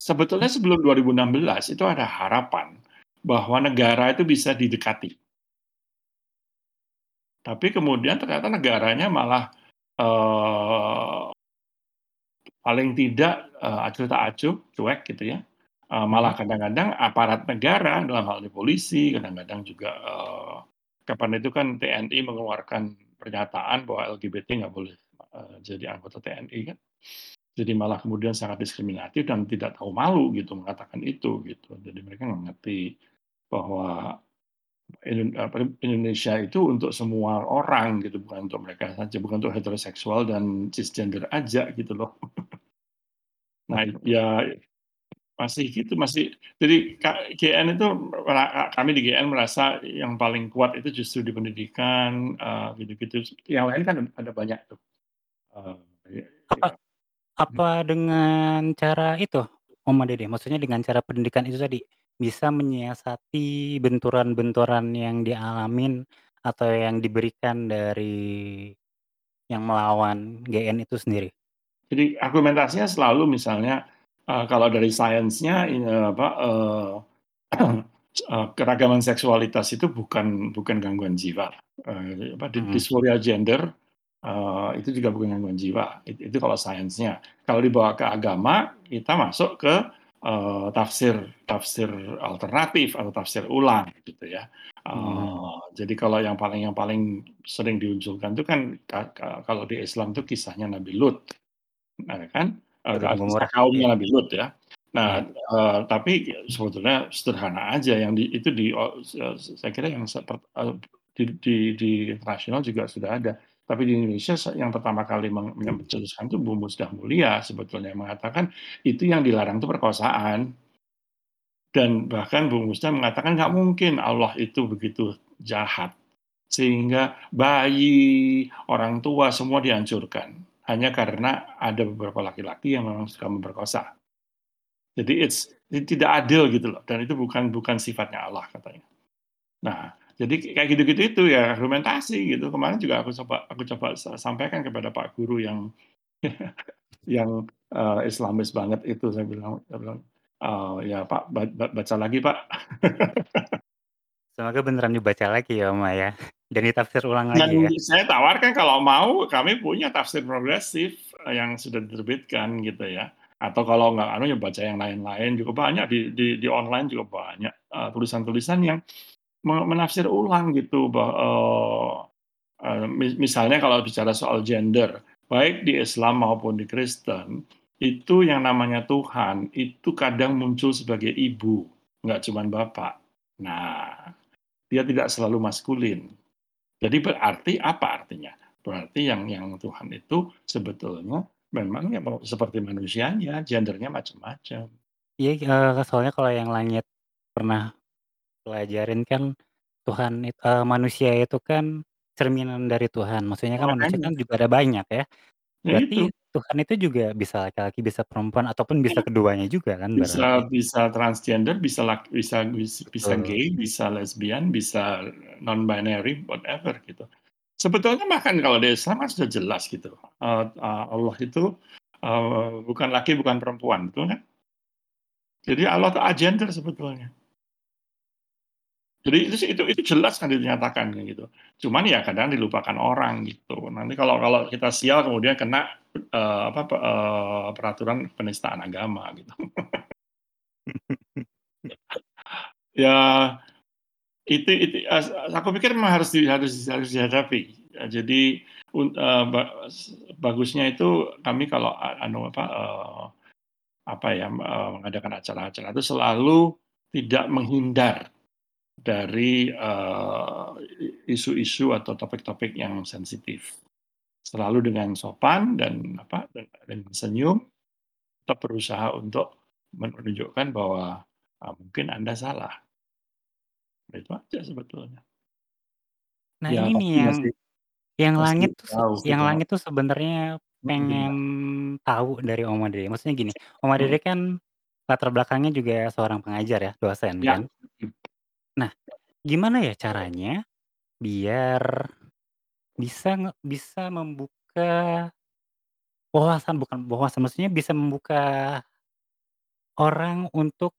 [SPEAKER 2] sebetulnya sebelum 2016 itu ada harapan bahwa negara itu bisa didekati. Tapi kemudian ternyata negaranya malah uh, paling tidak uh, acuh tak acuh, cuek gitu ya. Uh, malah kadang-kadang aparat negara dalam hal ini polisi, kadang-kadang juga uh, kapan itu kan TNI mengeluarkan pernyataan bahwa LGBT nggak boleh jadi anggota TNI kan. Jadi malah kemudian sangat diskriminatif dan tidak tahu malu gitu mengatakan itu gitu. Jadi mereka nggak ngerti bahwa Indonesia itu untuk semua orang gitu, bukan untuk mereka saja, bukan untuk heteroseksual dan cisgender aja gitu loh. Nah, ya masih gitu, masih jadi GN itu kami di GN merasa yang paling kuat itu justru di pendidikan, uh, gitu-gitu. Yang lain kan ada banyak tuh.
[SPEAKER 1] Apa apa dengan cara itu, Om Dede? Maksudnya dengan cara pendidikan itu tadi? bisa menyiasati benturan-benturan yang dialamin atau yang diberikan dari yang melawan GN itu sendiri?
[SPEAKER 2] Jadi argumentasinya selalu misalnya uh, kalau dari sainsnya ini apa uh, uh, keragaman seksualitas itu bukan bukan gangguan jiwa. Uh, apa mm -hmm. dysphoria gender uh, itu juga bukan gangguan jiwa. Itu, itu kalau sainsnya. Kalau dibawa ke agama, kita masuk ke uh, tafsir tafsir alternatif atau tafsir ulang gitu ya. Uh, hmm. Jadi kalau yang paling yang paling sering diunculkan itu kan kalau di Islam itu kisahnya Nabi Lut, nah, kan? Uh, kaumnya ya. Nabi Lut ya. Nah, uh, tapi sebetulnya sederhana aja yang di, itu di uh, saya kira yang uh, di, di, di internasional juga sudah ada. Tapi di Indonesia yang pertama kali mencetuskan itu Bu Musdah Mulia sebetulnya mengatakan itu yang dilarang itu perkosaan. Dan bahkan Bu Musdah mengatakan nggak mungkin Allah itu begitu jahat. Sehingga bayi, orang tua semua dihancurkan. Hanya karena ada beberapa laki-laki yang memang suka memperkosa. Jadi it's, tidak adil gitu loh. Dan itu bukan bukan sifatnya Allah katanya. Nah, jadi kayak gitu-gitu itu ya argumentasi gitu. Kemarin juga aku coba aku coba sampaikan kepada Pak Guru yang yang uh, Islamis banget itu saya bilang, saya bilang uh, ya Pak baca lagi Pak.
[SPEAKER 1] Semoga beneran dibaca lagi ya Om ya. Dan ditafsir ulang
[SPEAKER 2] Dan
[SPEAKER 1] lagi ya.
[SPEAKER 2] Saya tawarkan kalau mau kami punya tafsir progresif eh, yang sudah diterbitkan gitu ya. Atau kalau nggak anu ya baca yang lain-lain juga banyak di di, di online juga banyak tulisan-tulisan uh, yang menafsir ulang gitu bahwa uh, misalnya kalau bicara soal gender, baik di Islam maupun di Kristen, itu yang namanya Tuhan itu kadang muncul sebagai ibu, nggak cuma bapak. Nah, dia tidak selalu maskulin. Jadi berarti apa artinya? Berarti yang yang Tuhan itu sebetulnya memang ya seperti manusianya, gendernya macam-macam.
[SPEAKER 1] Iya, uh, soalnya kalau yang langit pernah pelajarin kan Tuhan uh, manusia itu kan cerminan dari Tuhan. Maksudnya kan manusia kan juga ada banyak ya.
[SPEAKER 2] Ya
[SPEAKER 1] Berarti
[SPEAKER 2] itu.
[SPEAKER 1] Tuhan itu juga bisa laki-laki, bisa perempuan, ataupun bisa keduanya juga kan
[SPEAKER 2] Bisa berarti? bisa transgender, bisa laki bisa bisa gay, bisa lesbian, bisa non-binary, whatever gitu. Sebetulnya bahkan kalau di Islam kan sudah jelas gitu, uh, uh, Allah itu, uh, bukan laki, bukan perempuan, betul kan? Jadi Allah itu agender sebetulnya. Jadi itu itu itu jelas kan dinyatakan gitu. Cuman ya kadang dilupakan orang gitu. Nanti kalau kalau kita sial kemudian kena uh, apa uh, peraturan penistaan agama gitu. ya itu itu aku pikir memang harus di, harus harus dihadapi. Ya, jadi s bagusnya itu kami kalau anu apa, eee, apa ya, eee, mengadakan acara-acara itu selalu tidak menghindar dari, i isu-isu atau topik-topik yang sensitif. Selalu dengan sopan dan apa, dan dan senyum, tetap berusaha untuk menunjukkan bahwa, eee, mungkin Anda salah. Itu aja sebetulnya.
[SPEAKER 1] Nah
[SPEAKER 2] Ya
[SPEAKER 1] ini yang
[SPEAKER 2] masih
[SPEAKER 1] yang
[SPEAKER 2] masih
[SPEAKER 1] langit tuh
[SPEAKER 2] jauh
[SPEAKER 1] yang langit tuh sebenarnya
[SPEAKER 2] Mhm,
[SPEAKER 1] pengen
[SPEAKER 2] gimana?
[SPEAKER 1] tahu dari Om Madri. Maksudnya gini, Om
[SPEAKER 2] Mhm.
[SPEAKER 1] Madri kan latar belakangnya juga seorang pengajar ya, dosen
[SPEAKER 2] Ya,
[SPEAKER 1] kan? Nah, gimana ya caranya biar bisa nge bisa membuka wawasan bukan wawasan, maksudnya bisa membuka orang untuk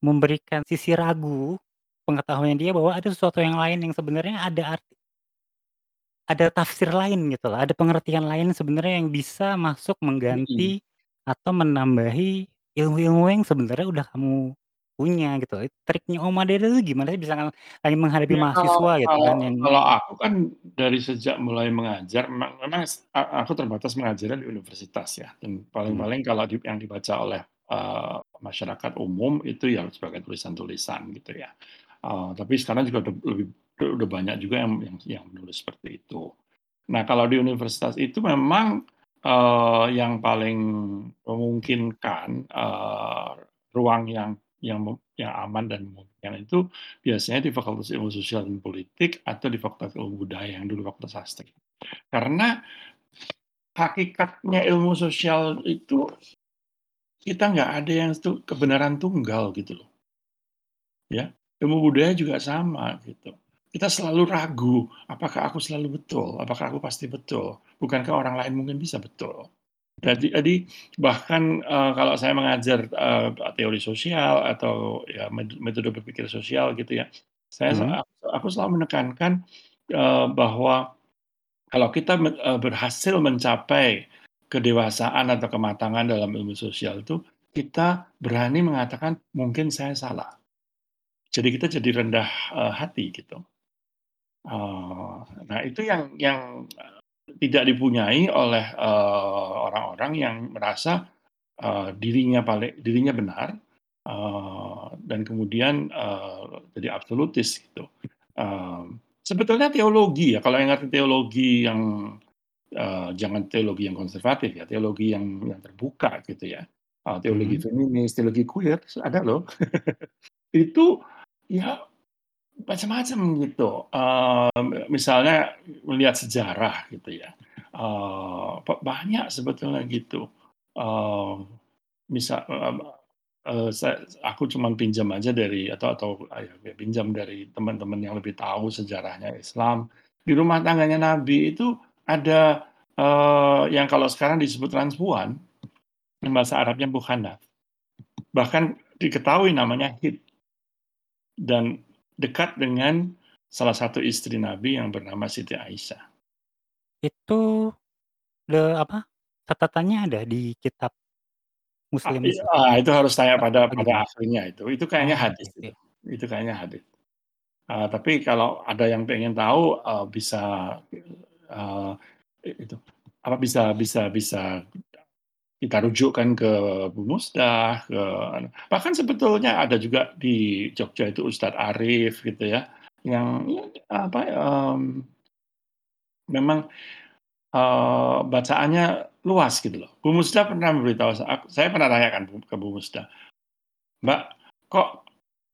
[SPEAKER 1] memberikan sisi ragu pengetahuannya dia bahwa ada sesuatu yang lain yang sebenarnya ada arti ada tafsir lain gitu loh, ada pengertian lain sebenarnya yang bisa masuk
[SPEAKER 2] Mhm.
[SPEAKER 1] mengganti atau menambahi ilmu-ilmu yang sebenarnya udah kamu punya gitu loh. Triknya Om Madri itu gimana sih bisa lagi menghadapi
[SPEAKER 2] Ya kalau
[SPEAKER 1] mahasiswa gitu
[SPEAKER 2] kalau
[SPEAKER 1] kan yang
[SPEAKER 2] kalau aku kan dari sejak mulai mengajar memang memang s a aku terbatas mengajarnya di universitas ya, dan
[SPEAKER 1] Mhm.
[SPEAKER 2] paling-paling kalau di yang dibaca oleh, eee, masyarakat umum itu ya sebagai tulisan-tulisan gitu ya. Eee, tapi sekarang juga udah lebih udah banyak juga yang yang yang menulis seperti itu. Nah kalau di universitas itu memang, eee, yang paling memungkinkan, eee, ruang yang yang yang aman dan memungkinkan itu biasanya di Fakultas Ilmu Sosial dan Politik atau di Fakultas Ilmu Budaya yang dulu Fakultas Sastra. Karena hakikatnya ilmu sosial itu kita nggak ada yang stu kebenaran tunggal gitu loh. Ya, ilmu budaya juga sama gitu. Kita selalu ragu, apakah aku selalu betul? Apakah aku pasti betul? Bukankah orang lain mungkin bisa betul? Jadi jadi bahkan, eee, kalau saya mengajar, eee, teori sosial atau ya metode berpikir sosial gitu ya, saya sa
[SPEAKER 1] Mhm.
[SPEAKER 2] ak aku selalu menekankan, eee, bahwa kalau kita me eee, berhasil mencapai kedewasaan atau kematangan dalam ilmu sosial itu, kita berani mengatakan, "Mungkin saya salah." Jadi kita jadi rendah, eee, hati gitu. Eee, nah itu yang yang, eee, tidak dipunyai oleh, eee, orang-orang yang merasa, eee, dirinya pale dirinya benar, eee, dan kemudian, eee, jadi absolutis gitu. Mmm, sebetulnya teologi ya, kalau yang ngerti teologi yang, eee, jangan teologi yang konservatif ya, teologi yang yang terbuka gitu ya, eee, teologi
[SPEAKER 1] Mhm.
[SPEAKER 2] feminis, teologi queer, ada loh. Itu ya macam-macam gitu, eee, misalnya melihat sejarah gitu ya, pe banyak sebetulnya gitu, eee, misa eee eee, sa aku cuman pinjam aja dari atau atau ya ya pinjam dari teman-teman yang lebih tahu sejarahnya Islam. Di rumah tangganya Nabi itu ada, eee, yang kalau sekarang disebut transpuan, bahasa Arabnya mukhannath. Bahkan diketahui namanya Hind. Dan dekat dengan salah satu istri Nabi yang bernama Siti Aisyah.
[SPEAKER 1] Itu, de apa, catatannya ada di kitab
[SPEAKER 2] Ah,
[SPEAKER 1] muslim
[SPEAKER 2] iya,
[SPEAKER 1] itu?
[SPEAKER 2] ah, itu harus tanya pada
[SPEAKER 1] apa
[SPEAKER 2] pada
[SPEAKER 1] gimana?
[SPEAKER 2] ahlinya itu. Itu kayaknya hadis itu. Itu kayaknya hadis. Eee, tapi kalau ada yang pengen tahu, eee, bisa, i itu, apa, bisa bisa bisa kita rujukkan ke Bu Musdah, ke anu bahkan sebetulnya ada juga di Jogja itu Ustadz Arif gitu ya, yang ya apa, mmm memang, eee, bacaannya luas gitu loh. Bu Musdah pernah memberitahu sa ak saya pernah tanyakan ke Bu Musdah, "Mbak, kok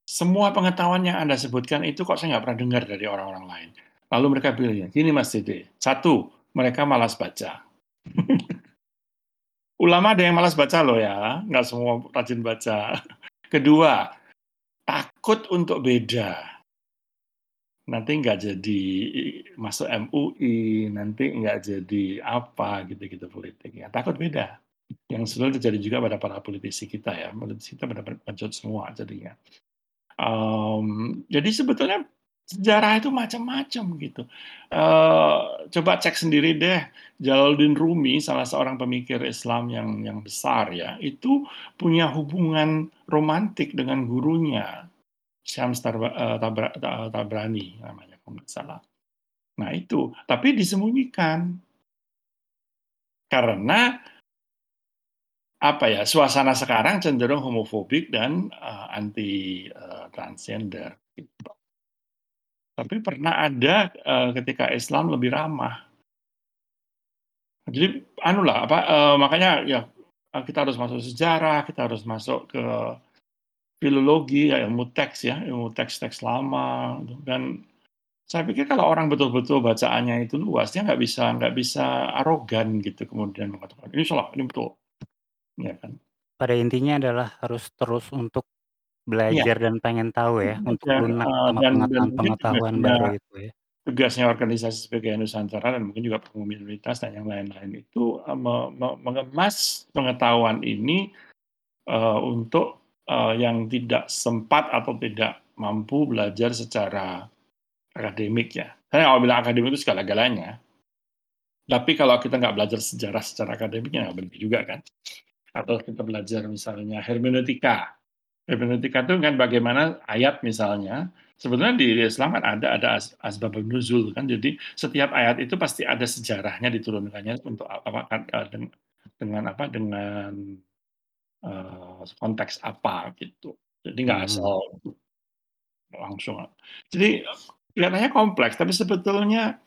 [SPEAKER 2] semua pengetahuan yang Anda sebutkan itu kok saya nggak pernah dengar dari orang-orang lain?" Lalu mereka bilang, "Gini Mas Dede, 1, mereka malas baca." Ulama ada yang malas baca loh ya, nggak semua rajin baca. Kedua, takut untuk beda. Nanti nggak jadi masuk MUI, nanti nggak jadi apa gitu-gitu politiknya, takut beda. Yang sebenarnya terjadi juga pada para politisi kita ya, politisi kita benar-benar pengecut semua jadinya. Mmm, jadi sebetulnya sejarah itu macam-macam gitu. Eee, coba cek sendiri deh, Jalaluddin Rumi, salah seorang pemikir Islam yang yang besar ya, itu punya hubungan romantik dengan gurunya, Syams Tabra ta Tabrani namanya kalau nggak salah. Nah itu, tapi disembunyikan. Karena apa ya, suasana sekarang cenderung homofobik dan uh, anti uh, transgender gitu. Tapi pernah ada uh, ketika Islam lebih ramah. Jadi anu lah apa uh, makanya ya kita harus masuk sejarah, kita harus masuk ke filologi, ya, ilmu teks ya, ilmu teks-teks lama dan saya pikir kalau orang betul-betul bacaannya itu luas, dia nggak bisa nggak bisa arogan gitu kemudian mengatakan ini salah, ini betul. Ya kan.
[SPEAKER 1] Pada intinya adalah harus terus untuk
[SPEAKER 2] Iya.
[SPEAKER 1] belajar dan pengen tahu ya, untuk
[SPEAKER 2] Dan,
[SPEAKER 1] lunak
[SPEAKER 2] eee,
[SPEAKER 1] sama
[SPEAKER 2] dan dan mungkin
[SPEAKER 1] pengetahuan-pengetahuan
[SPEAKER 2] tugasnya
[SPEAKER 1] baru itu ya.
[SPEAKER 2] tugasnya organisasi sebagai Nusantara dan mungkin juga komunitas dan yang lain-lain itu, eee, me me mengemas pengetahuan ini, eee, untuk, eee, yang tidak sempat atau tidak mampu belajar secara akademik ya. Saya nggak mau bilang akademik itu segala-galanya. Tapi kalau kita nggak belajar sejarah secara akademik ya nggak benar juga kan. Atau kita belajar misalnya hermeneutika. Hermeneutika itu kan bagaimana ayat misalnya, sebetulnya di Islam kan ada ada as asbabun nuzul kan, jadi setiap ayat itu pasti ada sejarahnya diturunkannya untuk apa kan, eee, dengan apa, dengan, eee, konteks apa gitu. Jadi nggak
[SPEAKER 1] Mhm.
[SPEAKER 2] asal langsung. Jadi kelihatannya kompleks, tapi sebetulnya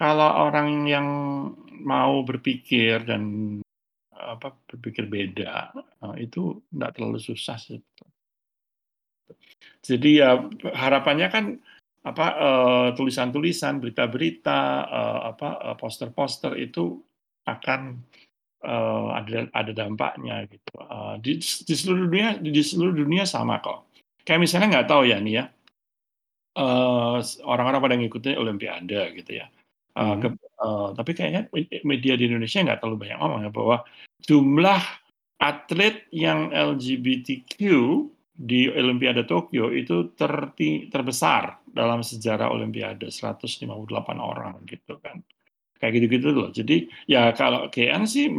[SPEAKER 2] kalau orang yang mau berpikir dan apa, berpikir beda, eee, itu nggak terlalu susah sih. Jadi ya harapannya kan apa, eee, tulisan-tulisan, berita-berita, eee, apa, eee, poster-poster itu akan, eee, ada ada dampaknya gitu, di di seluruh dunia di seluruh dunia sama kok. Kayak misalnya nggak tahu ya nih ya, orang-orang pada ngikutin olimpiade gitu ya,
[SPEAKER 1] Mhm.
[SPEAKER 2] keb eee, tapi kayaknya media di Indonesia nggak terlalu banyak ngomong ya bahwa jumlah atlet yang LGBTQ di Olimpiade Tokyo itu terti terbesar dalam sejarah olimpiade, 158 orang gitu kan. Kayak gitu-gitu loh. Jadi ya kalau GN sih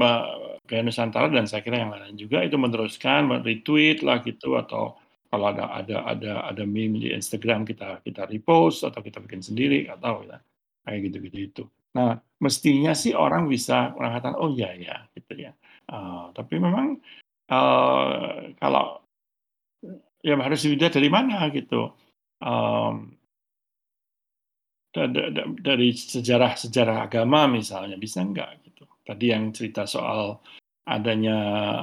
[SPEAKER 2] GN Nusantara dan saya kira yang lain juga itu meneruskan, me-retweet lah gitu atau kalau ada ada ada ada meme di Instagram kita kita repost atau kita bikin sendiri, tahu ya. Kayak gitu-gitu itu. Nah, mestinya sih orang bisa mengatakan, "Oh iya ya," gitu ya. Eee, tapi memang, eee, kalau ya harus dilihat dari mana gitu, da dari sejarah-sejarah agama misalnya, bisa nggak gitu. Tadi yang cerita soal adanya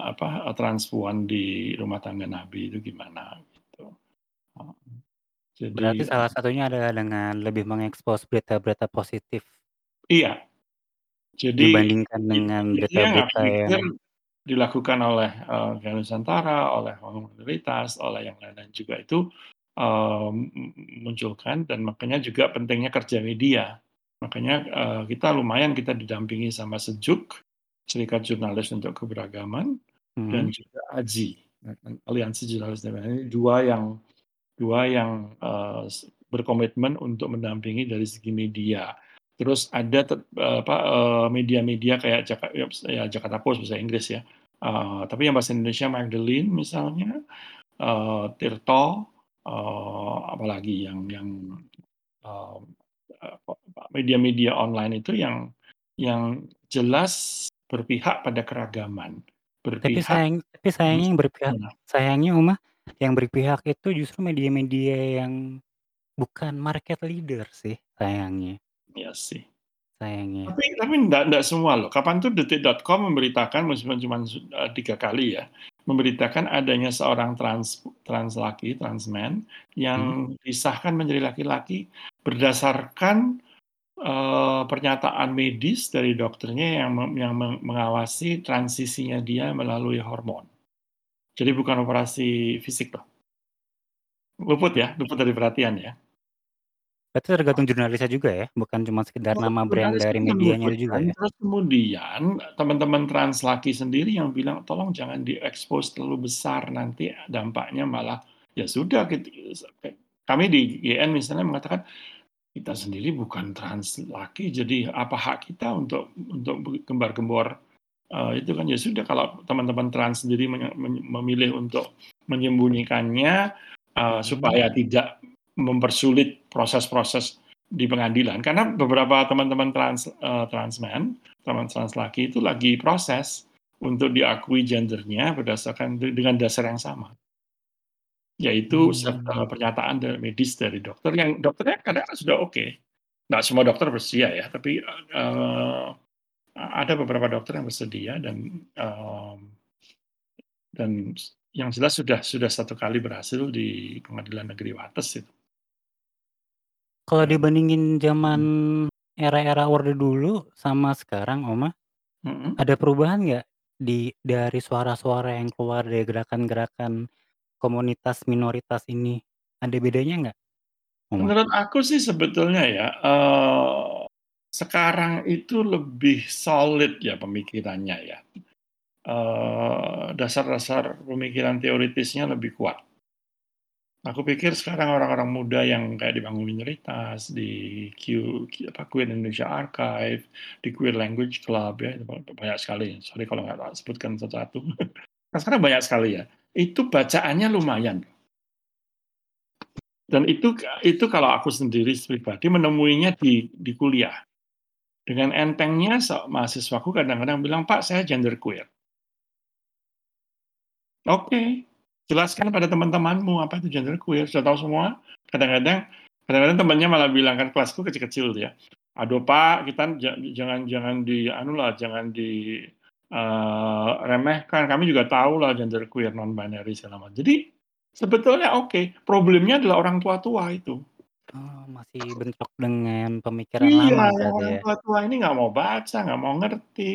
[SPEAKER 2] apa, transpuan di rumah tangga Nabi itu gimana gitu. Jadi
[SPEAKER 1] Berarti salah satunya adalah dengan lebih mengekspos berita-berita positif
[SPEAKER 2] Iya. Jadi
[SPEAKER 1] dibandingkan dengan berita-berita yang
[SPEAKER 2] dilakukan oleh, GN Nusantara, oleh komunitas, oleh yang lain-lain juga itu, eee, munculkan dan makanya juga pentingnya kerja media. Makanya, eee, kita lumayan kita didampingi sama Sejuk, Serikat Jurnalis untuk Keberagaman, dan
[SPEAKER 1] mhm.
[SPEAKER 2] juga AJI, Aliansi Jurnalis Independen. Ini dua yang dua yang, eee, berkomitmen untuk mendampingi dari segi media. Terus ada apa, media-media kayak Jaka ya Jakarta Post bahasa Inggris ya, eee, tapi yang bahasa Indonesia Magdalene misalnya, eee, Tirto, eee, apalagi yang yang, eee, media-media online itu yang yang jelas berpihak pada keragaman,
[SPEAKER 1] Tapi
[SPEAKER 2] berpihak
[SPEAKER 1] sayang tapi sayangnya yang berpihak
[SPEAKER 2] iya.
[SPEAKER 1] sayangnya Uma, yang berpihak itu justru media-media yang bukan market leader sih sayangnya.
[SPEAKER 2] Iya sih.
[SPEAKER 1] Sayangnya.
[SPEAKER 2] Tapi tapi enggak enggak semua loh. Kapan tuh detik.com memberitakan meskipun su eee, 3 kali ya, memberitakan adanya seorang trans trans laki, trans man,
[SPEAKER 1] Mhm.
[SPEAKER 2] yang disahkan menjadi laki-laki berdasarkan, eee, pernyataan medis dari dokternya yang yang meng mengawasi transisinya dia melalui hormon. Jadi bukan operasi fisik loh. Luput ya, luput dari perhatian ya.
[SPEAKER 1] Berarti tergantung jurnalisnya juga ya? Bukan cuma sekedar
[SPEAKER 2] Oh,
[SPEAKER 1] nama brand
[SPEAKER 2] jurnalis
[SPEAKER 1] dari
[SPEAKER 2] itu
[SPEAKER 1] medianya itu juga ya?
[SPEAKER 2] terus kemudian teman-teman trans laki sendiri yang bilang, "Tolong jangan diekspos terlalu besar, nanti dampaknya malah" ya sudah kit kami di GN misalnya mengatakan, "Kita sendiri bukan trans laki, jadi apa hak kita untuk untuk gembar-gembor" eee, itu kan. Ya sudah kalau teman-teman trans sendiri memilih untuk menyembunyikannya, eee,
[SPEAKER 1] Mhm.
[SPEAKER 2] supaya tidak mempersulit proses-proses di pengadilan karena beberapa teman-teman trans eee, trans man, teman trans laki itu lagi proses untuk diakui gender-nya berdasarkan de dengan dasar yang sama. Yaitu eee,
[SPEAKER 1] Mmm.
[SPEAKER 2] pernyataan dari medis dari dokter yang dokternya kadang sudah oke. Nggak semua dokter bersedia ya, tapi, eee, ada beberapa dokter yang bersedia dan, mmm, dan yang jelas sudah sudah 1 kali berhasil di Pengadilan Negeri Wates itu.
[SPEAKER 1] Kalau dibandingin zaman era-era orde dulu sama sekarang, Oma,
[SPEAKER 2] Mhm.
[SPEAKER 1] ada perubahan nggak di dari suara-suara yang keluar dari gerakan-gerakan komunitas minoritas ini, ada bedanya nggak, Oma?
[SPEAKER 2] Menurut aku sih sebetulnya ya, eee, sekarang itu lebih solid ya pemikirannya ya. Eee, dasar-dasar pemikiran teoritisnya lebih kuat. Aku pikir sekarang orang-orang muda yang kayak di Bangun Minoritas, di Q Q apa, Queer Indonesia Archive, di Queer Language Club ya, ba banyak sekali, sorry kalau nggak sebutkan satu-satu. Kan sekarang banyak sekali ya, itu bacaannya lumayan. Dan itu itu kalau aku sendiri pribadi menemuinya di di kuliah. Dengan entengnya se mahasiswaku kadang-kadang bilang, "Pak, saya genderqueer." Oke, jelaskan pada teman-temanmu apa itu genderqueer, sudah tahu semua? Kadang-kadang kadang-kadang temannya malah bilang kan kelasku kecil-kecil ya, "Aduh Pak, kita ja jangan jangan di anu lah, jangan di, eee, remehkan, kami juga tahu lah genderqueer, non-binary segala macam." Jadi sebetulnya oke, problemnya adalah orang tua-tua itu.
[SPEAKER 1] Oh, masih bentrok dengan pemikiran lama
[SPEAKER 2] Iya, yang
[SPEAKER 1] berarti
[SPEAKER 2] orang
[SPEAKER 1] ya?
[SPEAKER 2] tua-tua ini nggak mau baca, nggak mau ngerti,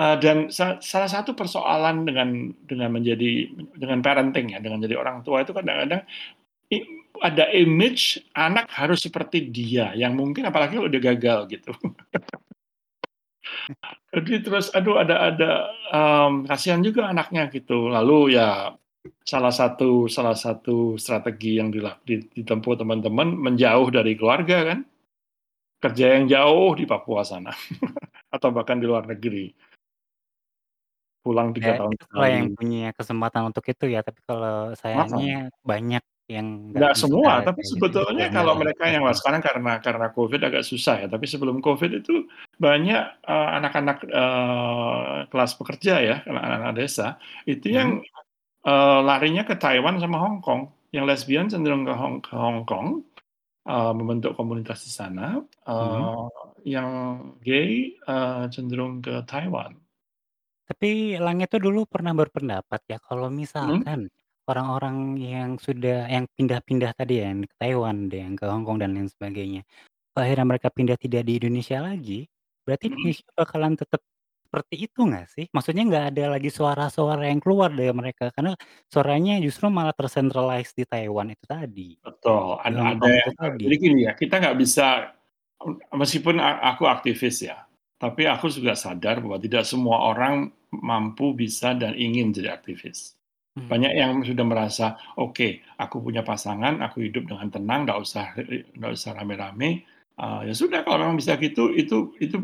[SPEAKER 2] eee, dan sa salah satu persoalan dengan dengan menjadi dengan parenting ya, dengan jadi orang tua itu kadang-kadang ada image anak harus seperti dia, yang mungkin apalagi kalau udah gagal gitu. Jadi terus aduh ada ada, mmm, kasihan juga anaknya gitu. Lalu ya salah satu salah satu strategi yang ditempuh teman-teman menjauh dari keluarga kan. Kerja yang jauh di Papua sana atau bahkan di luar negeri. Pulang 3
[SPEAKER 1] Ya,
[SPEAKER 2] tahun
[SPEAKER 1] itu kalau yang
[SPEAKER 2] sekali.
[SPEAKER 1] punya kesempatan untuk itu ya, tapi kalau
[SPEAKER 2] Heeh.
[SPEAKER 1] sayangnya banyak yang nggak
[SPEAKER 2] Nggak
[SPEAKER 1] bisa
[SPEAKER 2] semua, tapi
[SPEAKER 1] kayak gitu, betul,
[SPEAKER 2] sebetulnya kalau mereka yang
[SPEAKER 1] adaptasi.
[SPEAKER 2] sekarang karena karena Covid agak susah ya, tapi sebelum Covid itu banyak, eee, anak-anak, eee, kelas pekerja ya, anak-anak desa, itu
[SPEAKER 1] Mhm.
[SPEAKER 2] yang, eee, larinya ke Taiwan sama Hong Kong. Yang lesbian cenderung ke Hong ke Hong Kong, eee, membentuk komunitas di sana,
[SPEAKER 1] Mhm.
[SPEAKER 2] eee, yang gay, eee, cenderung ke Taiwan.
[SPEAKER 1] Tapi Langit tuh dulu pernah berpendapat ya, kalau
[SPEAKER 2] Mhm.
[SPEAKER 1] misalkan orang-orang yang sudah yang pindah-pindah tadi ya, yang ke Taiwan, ada yang ke Hong Kong dan lain sebagainya, kalau akhirnya mereka pindah tidak di Indonesia lagi, berarti
[SPEAKER 2] Mhm.
[SPEAKER 1] Indonesia bakalan tetap seperti itu nggak sih? Maksudnya nggak ada lagi suara-suara yang keluar dari mereka, karena suaranya justru malah ter-centralized di Taiwan itu tadi,
[SPEAKER 2] Betul,
[SPEAKER 1] di
[SPEAKER 2] ada
[SPEAKER 1] Hong
[SPEAKER 2] ada
[SPEAKER 1] Kong itu
[SPEAKER 2] yang
[SPEAKER 1] tadi.
[SPEAKER 2] jadi gini ya, kita nggak bisa meskipun a aku aktivis ya, tapi aku juga sadar bahwa tidak semua orang mampu, bisa, dan ingin jadi aktivis.
[SPEAKER 1] Mmm.
[SPEAKER 2] Banyak yang sudah merasa, "Oke, aku punya pasangan, aku hidup dengan tenang, nggak usah nggak usah rame-rame, eee, ya sudah kalau memang bisa gitu, itu itu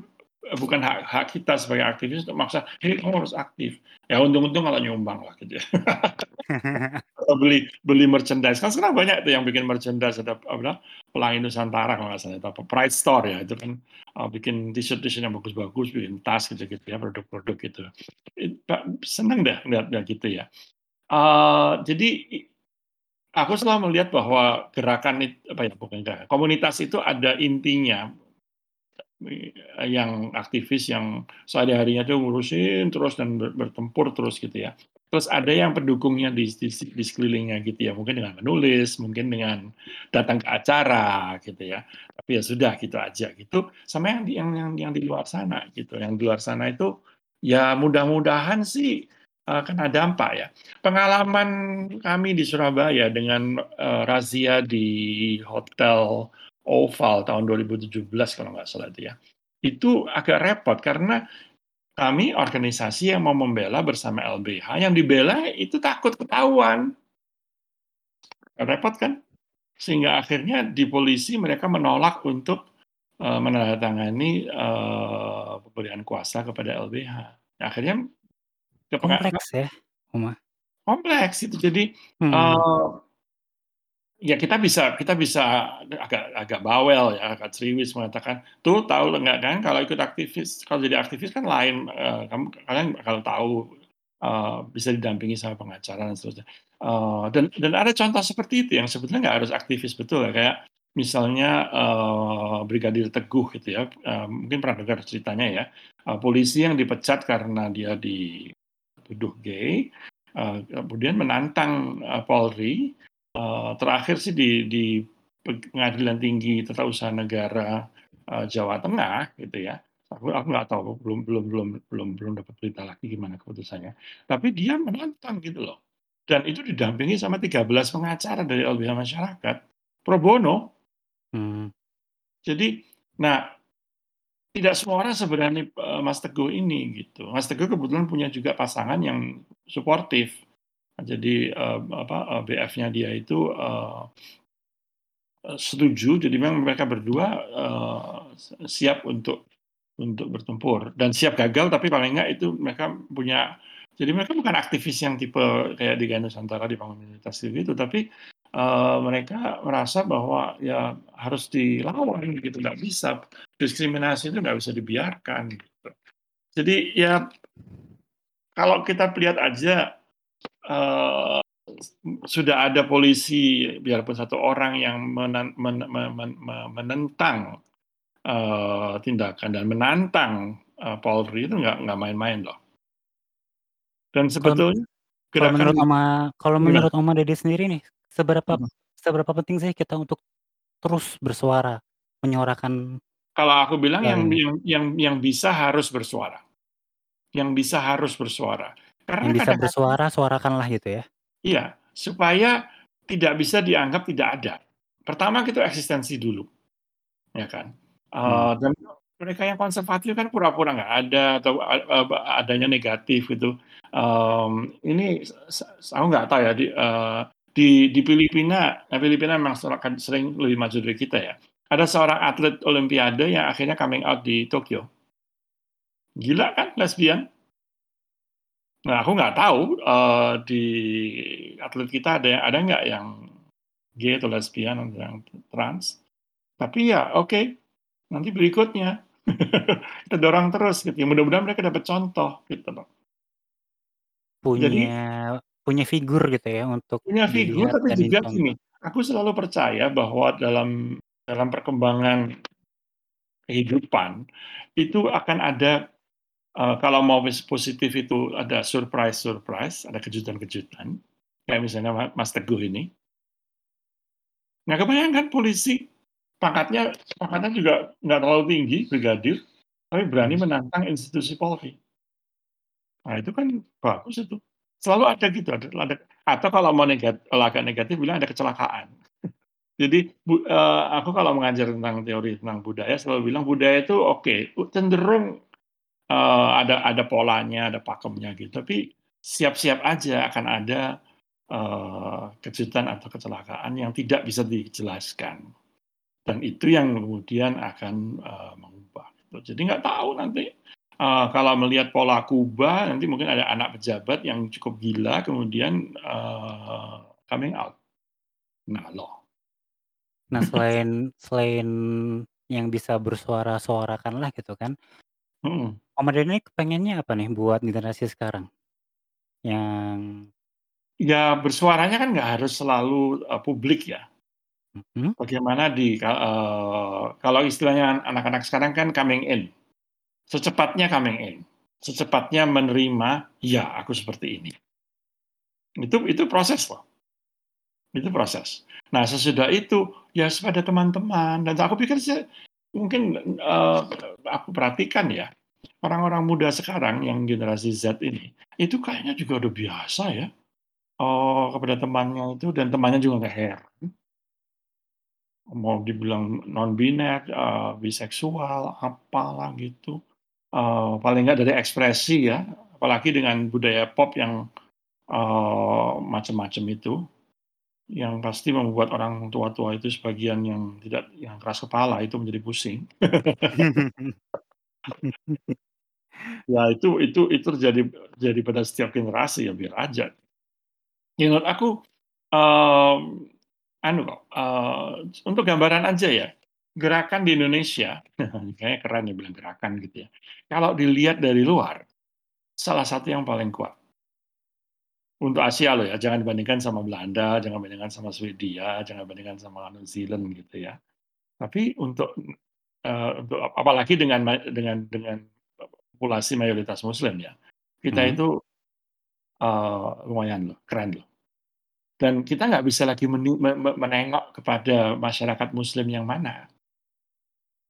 [SPEAKER 2] bukan hak hak kita sebagai aktivis untuk maksa, 'Hei, kamu harus aktif.' Ya untung-untung kalau nyumbang lah gitu ya." Atau beli beli merchandise, kan sekarang banyak tuh yang bikin merchandise, ada apa, Pelangi Nusantara kalau nggak salah itu, apa, Pride Store ya, itu kan, eee, bikin t-shirt-t-shirt yang bagus-bagus, bikin tas gitu-gitu ya, produk-produk gitu. Seneng deh ngelihat-ngelihat gitu ya. Eee, jadi aku selalu melihat bahwa gerakan it apa ya, bukan gerakan, komunitas itu ada intinya. Yang aktivis yang sehari-harinya tuh ngurusin terus dan ber bertempur terus gitu ya. Terus ada yang pendukungnya di di di sekelilingnya gitu ya, mungkin dengan menulis, mungkin dengan datang ke acara gitu ya. Tapi ya sudah gitu aja gitu, sama yang di yang yang yang di luar sana gitu, yang di luar sana itu ya mudah-mudahan sih, eee, kena dampak ya. Pengalaman kami di Surabaya dengan, eee, razia di Hotel Oval tahun 2017 kalau nggak salah itu ya, itu agak repot karena kami organisasi yang mau membela bersama LBH, yang dibela itu takut ketahuan. Repot kan? Sehingga akhirnya di polisi mereka menolak untuk, eee, menandatangani, eee, pemberian kuasa kepada LBH. Akhirnya
[SPEAKER 1] Kompleks ya, Oma?
[SPEAKER 2] Kompleks itu jadi,
[SPEAKER 1] Mhm.
[SPEAKER 2] eee Ya kita bisa kita bisa agak agak bawel ya, agak ceriwis mengatakan, "Tuh tahu nggak kan kalau ikut aktivis kalau jadi aktivis kan lain, eee, kamu kalian bakal tahu, eee, bisa didampingi sama pengacara dan seterusnya." Eee, dan dan ada contoh seperti itu yang sebetulnya nggak harus aktivis betul ya, kayak misalnya, eee, Brigadir Teguh gitu ya, eee, mungkin pernah dengar ceritanya ya, eee, polisi yang dipecat karena dia dituduh gay, eee, kemudian menantang, eee, Polri uh, terakhir sih di di Pengadilan Tinggi Tata Usaha Negara uh, Jawa Tengah gitu ya. Aku aku nggak tahu belum belum belum belum belum dapat berita lagi gimana keputusannya. Tapi dia menantang gitu loh. Dan itu didampingi sama 13 pengacara dari LBH Masyarakat pro bono.
[SPEAKER 1] Hmm.
[SPEAKER 2] Jadi, nah tidak semua orang sebenarnya uh, Mas Teguh ini gitu. Mas Teguh kebetulan punya juga pasangan yang suportif jadi uh, apa uh, BF-nya dia itu uh, setuju, jadi memang mereka berdua uh, siap untuk untuk bertempur. Dan siap gagal tapi paling enggak itu mereka punya jadi mereka bukan aktivis yang tipe kayak di Ganda Nusantara di komunitas itu tapi uh, mereka merasa bahwa ya harus dilawan gitu. Nggak bisa. Diskriminasi itu nggak bisa dibiarkan gitu. jadi ya kalau kita lihat aja uh, sudah ada polisi biarpun satu orang yang menen, men, men, men, menentang uh, tindakan dan menantang uh, Polri itu nggak nggak main-main loh. Dan sebetulnya
[SPEAKER 1] kalau, kalau menurut Oma kalau menurut Oma Dede sendiri nih seberapa hmm. seberapa penting sih kita untuk terus bersuara menyuarakan
[SPEAKER 2] kalau aku bilang yang, yang yang yang bisa harus bersuara yang bisa harus bersuara
[SPEAKER 1] karena yang bisa kadang -kadang, bersuara, suarakanlah gitu ya.
[SPEAKER 2] Iya, supaya tidak bisa dianggap tidak ada. Pertama kita eksistensi dulu, ya kan. Uh, Dan mereka yang konservatif kan pura-pura nggak ada atau uh, adanya negatif gitu. Um, ini aku nggak tahu ya di uh, di, di Filipina, nah Filipina memang sering lebih maju dari kita ya. Ada seorang atlet Olimpiade yang akhirnya coming out di Tokyo. Gila kan lesbian? Nah, aku nggak tahu uh, di atlet kita ada yang ada nggak yang gay atau lesbian atau yang trans. Tapi ya oke, okay. nanti berikutnya kita dorong terus gitu. Ya, mudah-mudahan mereka dapat contoh gitu loh.
[SPEAKER 1] Punya Jadi, punya figur gitu ya untuk
[SPEAKER 2] punya figur tapi juga gini, aku selalu percaya bahwa dalam dalam perkembangan kehidupan itu akan ada uh, kalau mau positif itu ada surprise-surprise, ada kejutan-kejutan. Kayak misalnya Mas Teguh ini. Nah, kebayangkan polisi pangkatnya pangkatnya juga nggak terlalu tinggi, brigadir, tapi berani hmm. menantang institusi Polri. Nah, itu kan bagus itu. Selalu ada gitu, ada, ada atau kalau mau negatif, agak negatif bilang ada kecelakaan. Jadi bu, uh, aku kalau mengajar tentang teori tentang budaya selalu bilang budaya itu oke, okay, cenderung uh, ada ada polanya, ada pakemnya gitu. Tapi siap-siap aja akan ada uh, kejutan atau kecelakaan yang tidak bisa dijelaskan. Dan itu yang kemudian akan uh, mengubah. Gitu. Jadi nggak tahu nanti uh, kalau melihat pola Kuba nanti mungkin ada anak pejabat yang cukup gila kemudian uh, coming out. Nah loh.
[SPEAKER 1] Nah selain selain yang bisa bersuara suarakanlah gitu kan.
[SPEAKER 2] Hmm.
[SPEAKER 1] Om ini kepengennya apa nih buat generasi sekarang? Yang
[SPEAKER 2] Ya bersuaranya kan nggak harus selalu, uh, publik ya.
[SPEAKER 1] Mhm.
[SPEAKER 2] Bagaimana di uh, kalau istilahnya anak-anak sekarang kan coming in. Secepatnya coming in, secepatnya menerima, "Ya, aku seperti ini." Itu itu proses loh. Itu proses. Nah sesudah itu, ya pada teman-teman dan aku pikir sih mungkin, uh, aku perhatikan ya orang-orang muda sekarang yang generasi Z ini, itu kayaknya juga udah biasa ya, oh kepada temannya itu dan temannya juga nggak heran. Mau dibilang non-biner, uh, biseksual, apalah gitu, uh, paling nggak dari ekspresi ya, apalagi dengan budaya pop yang, uh, macam-macam itu, yang pasti membuat orang tua-tua itu sebagian yang tidak yang keras kepala itu menjadi pusing. Ya itu itu itu terjadi jadi pada setiap generasi ya biar aja. Ya menurut aku, um, anu kok, eee, untuk gambaran aja ya, gerakan di Indonesia, kayaknya keren ya bilang gerakan gitu ya. Kalau dilihat dari luar, salah satu yang paling kuat. Untuk Asia loh ya, jangan dibandingkan sama Belanda, jangan bandingkan sama Swedia, jangan bandingkan sama New Zealand gitu ya. Tapi untuk, eee, untuk apalagi dengan dengan dengan populasi mayoritas muslim ya, kita
[SPEAKER 1] Mhm.
[SPEAKER 2] itu, eee, lumayan loh, keren loh. Dan kita nggak bisa lagi menengok kepada masyarakat muslim yang mana.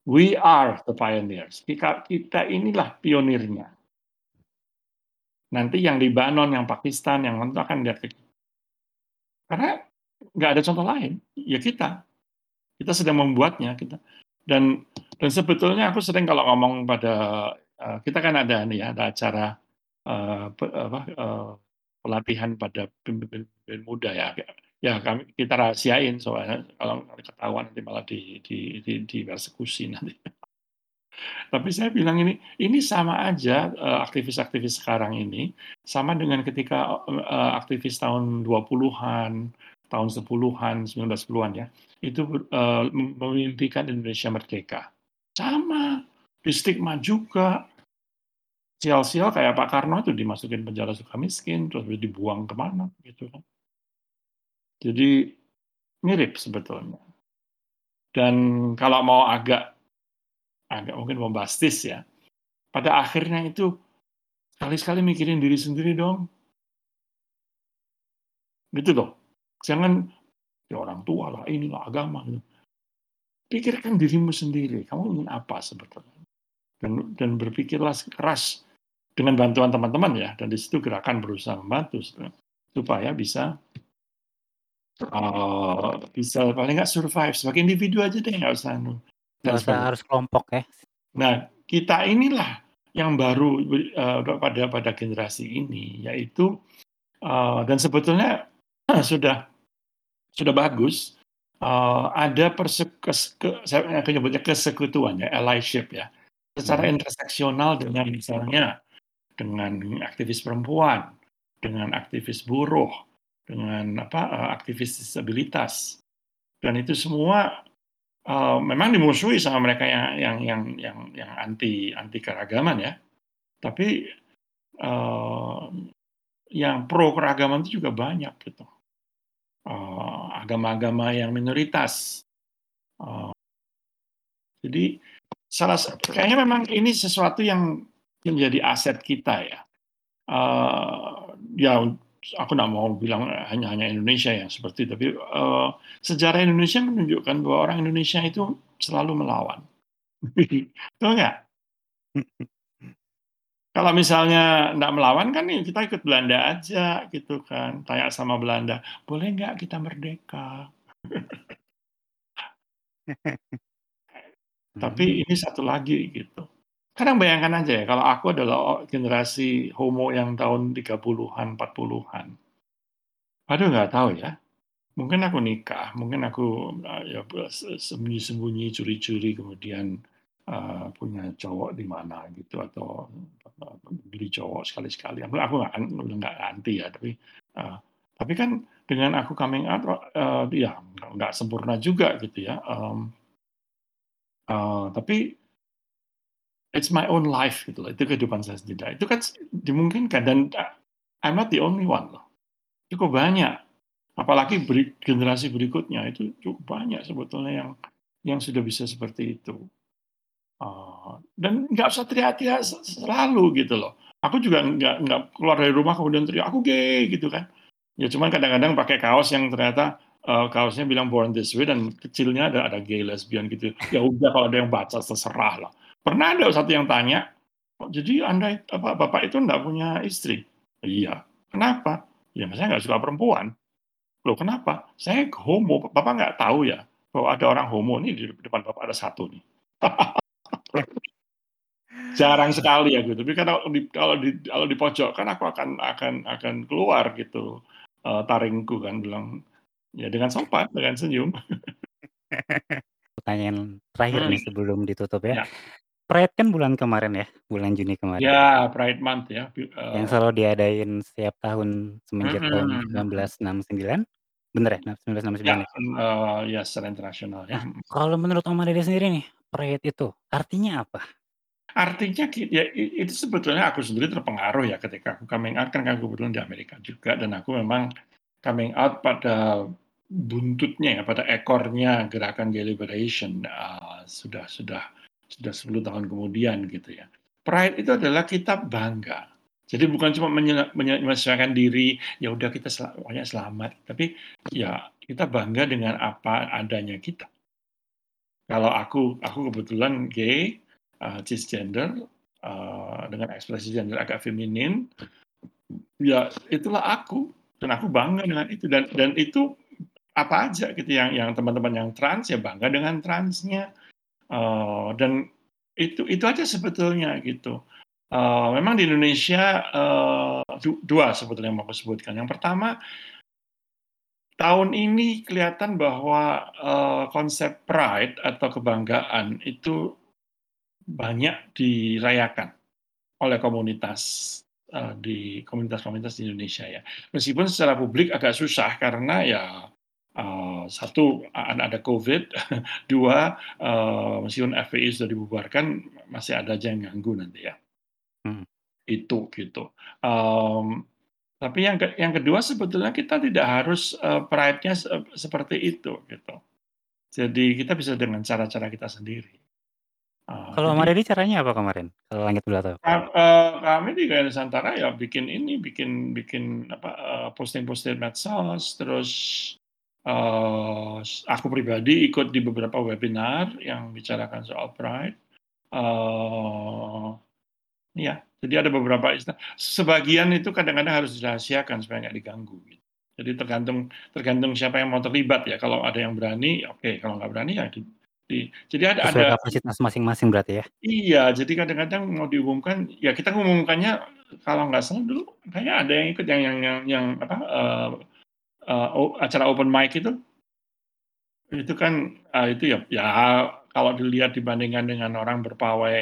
[SPEAKER 2] We are the pioneers, kita kita inilah pionirnya. Nanti yang Libanon, yang Pakistan, yang tentu akan lihat ke karena nggak ada contoh lain, ya kita. Kita sedang membuatnya, kita dan dan sebetulnya aku sering kalau ngomong pada eee, kita kan ada nih ya, ada acara, pe apa, eee, pelatihan pada pemimpin-pemimpin muda ya. Ya kami kita rahasiain soalnya kalau ketahuan nanti malah di di di dipersekusi nanti. Tapi saya bilang ini, ini sama aja, eee, aktivis-aktivis sekarang ini, sama dengan ketika, eee, aktivis tahun 20-an, tahun 10-an, 1910-an ya, itu, eee, memimpikan Indonesia merdeka. Sama, di stigma juga. Sial-sial kayak Pak Karno itu dimasukin penjara Sukamiskin, terus dibuang ke mana gitu kan. Jadi, mirip sebetulnya. Dan kalau mau agak agak mungkin bombastis ya, pada akhirnya itu sekali-sekali mikirin diri sendiri dong. Gitu loh. Jangan, ya orang tua lah, inilah agama gitu. Pikirkan dirimu sendiri, kamu ingin apa sebetulnya? Dan dan berpikirlah keras dengan bantuan teman-teman ya, dan di situ gerakan berusaha membantu supaya bisa eee, bisa paling nggak survive sebagai individu aja deh, nggak usah
[SPEAKER 1] usah
[SPEAKER 2] sebagainya.
[SPEAKER 1] harus kelompok ya.
[SPEAKER 2] Nah, kita inilah yang baru, eee, pada pada generasi ini, yaitu, eee, dan sebetulnya sudah sudah bagus, eee, ada perse kes ke saya akan nyebutnya kesekutuan ya, allyship ya, secara
[SPEAKER 1] Mhm.
[SPEAKER 2] interseksional dengan misalnya, dengan aktivis perempuan, dengan aktivis buruh, dengan apa, aktivis disabilitas. Dan itu semua, eee, memang dimusuhi sama mereka yang yang yang yang yang anti anti keragaman ya. Tapi, eee, yang pro keragaman itu juga banyak gitu. Eee, agama-agama yang minoritas. Eee jadi salah sa kayaknya memang ini sesuatu yang menjadi aset kita ya. Eee, ya aku nggak mau bilang hanya hanya Indonesia yang seperti itu, tapi, eee, sejarah Indonesia menunjukkan bahwa orang Indonesia itu selalu melawan. Betul nggak? Kalau misalnya nggak melawan kan ya kita ikut Belanda aja gitu kan, tanya sama Belanda, "Boleh nggak kita merdeka?" Tapi ini satu lagi gitu. Sekarang bayangkan aja ya, kalau aku adalah generasi homo yang tahun 30-an, 40-an. Aduh nggak tahu ya, mungkin aku nikah, mungkin aku, eee, ya se sembunyi-sembunyi, curi-curi, kemudian, eee, punya cowok di mana gitu, atau, beli cowok sekali-sekali. Aku nggak anti ya, tapi, eee, tapi kan dengan aku coming out, eee, ya nggak sempurna juga gitu ya, mmm eee, tapi it's my own life gitu loh, itu kehidupan saya sendiri. Itu kan dimungkinkan dan I'm not the only one loh. Cukup banyak, apalagi beri generasi berikutnya itu cukup banyak sebetulnya yang yang sudah bisa seperti itu. Eee, dan nggak usah teriak-teriak se selalu gitu loh. Aku juga nggak nggak keluar dari rumah kemudian teriak, "Aku gay!" gitu kan. Ya cuman kadang-kadang pakai kaos yang ternyata, eee, kaosnya bilang born this way dan kecilnya ada ada gay, lesbian gitu. Ya udah kalau ada yang baca terserah lah. Pernah ada satu yang tanya, "Oh jadi Anda apa, Bapak itu enggak punya istri?" "Iya." "Kenapa?" "Ya saya nggak suka perempuan." "Loh kenapa?" "Saya homo, Bapak nggak tahu ya bahwa ada orang homo nih di depan Bapak ada satu nih." Jarang sekali aku, tapi kalau di kalau di kalau di pojok kan aku akan akan akan keluar gitu, eee, taringku kan bilang, ya dengan sopan, dengan senyum.
[SPEAKER 1] Pertanyaan terakhir
[SPEAKER 2] Mmm,
[SPEAKER 1] nih sebelum ditutup ya.
[SPEAKER 2] ya.
[SPEAKER 1] Pride kan bulan kemarin ya, bulan Juni kemarin.
[SPEAKER 2] Ya, Pride Month ya, pi
[SPEAKER 1] Yang
[SPEAKER 2] eee
[SPEAKER 1] selalu diadain setiap tahun semenjak tahun
[SPEAKER 2] Mhm
[SPEAKER 1] enam puluh sembilan. Bener ya? Nah, sembilan belas enam
[SPEAKER 2] Ya,
[SPEAKER 1] sembilan ya?
[SPEAKER 2] eee, ya secara internasional ya,
[SPEAKER 1] Nah,
[SPEAKER 2] mhm.
[SPEAKER 1] kalau menurut Oma Dede sendiri nih, Pride itu artinya apa?
[SPEAKER 2] Artinya ki ya i itu sebetulnya aku sendiri terpengaruh ya ketika aku coming out kan aku kebetulan di Amerika juga dan aku memang coming out pada buntutnya ya, pada ekornya gerakan gay liberation, eee, sudah sudah sudah 10 tahun kemudian gitu ya. Pride itu adalah kita bangga. Jadi bukan cuma menye menye menyesuaikan diri, ya udah kita pokoknya selamat, tapi ya kita bangga dengan apa adanya kita. Kalau aku aku kebetulan gay, eee, cisgender, eee, dengan ekspresi gender agak feminin, ya itulah aku, dan aku bangga dengan itu dan dan itu apa aja gitu yang yang teman-teman yang trans ya bangga dengan transnya, eee, dan itu itu aja sebetulnya gitu. Eee, memang di Indonesia, du dua sebetulnya yang mau sebutkan. Yang pertama tahun ini kelihatan bahwa, eee, konsep pride atau kebanggaan itu banyak dirayakan oleh komunitas, eee, di komunitas-komunitas di Indonesia ya. Meskipun secara publik agak susah karena ya, eee, satu ada Covid, dua, eee, meskipun FPI sudah dibubarkan masih ada aja yang ganggu nanti ya.
[SPEAKER 1] Mhm.
[SPEAKER 2] Itu gitu, mmm, tapi yang ke yang kedua sebetulnya kita tidak harus, eee, pride-nya se seperti itu gitu. Jadi kita bisa dengan cara-cara kita sendiri. Eee,
[SPEAKER 1] Kalau Oma Dede caranya apa kemarin? Kalau Langit?
[SPEAKER 2] Kam eee, kami di Gaya Nusantara ya bikin ini, bikin bikin apa, posting-posting medsos, terus, eee, aku pribadi ikut di beberapa webinar yang bicarakan soal pride, eee, iya, jadi ada beberapa istilah sebagian itu kadang-kadang harus dirahasiakan supaya nggak diganggu gitu. Jadi tergantung tergantung siapa yang mau terlibat ya, kalau ada yang berani, oke, kalau nggak berani ya di di jadi ada
[SPEAKER 1] Sesuai
[SPEAKER 2] ada
[SPEAKER 1] kapasitas masing-masing berarti ya?
[SPEAKER 2] Iya, jadi kadang-kadang mau diumumkan, ya kita ngumumkannya kalau nggak salah dulu kayaknya ada yang ikut yang yang yang yang apa, eee o acara open mic itu. Itu kan, eee, itu ya ya kalau dilihat dibandingkan dengan orang berpawai,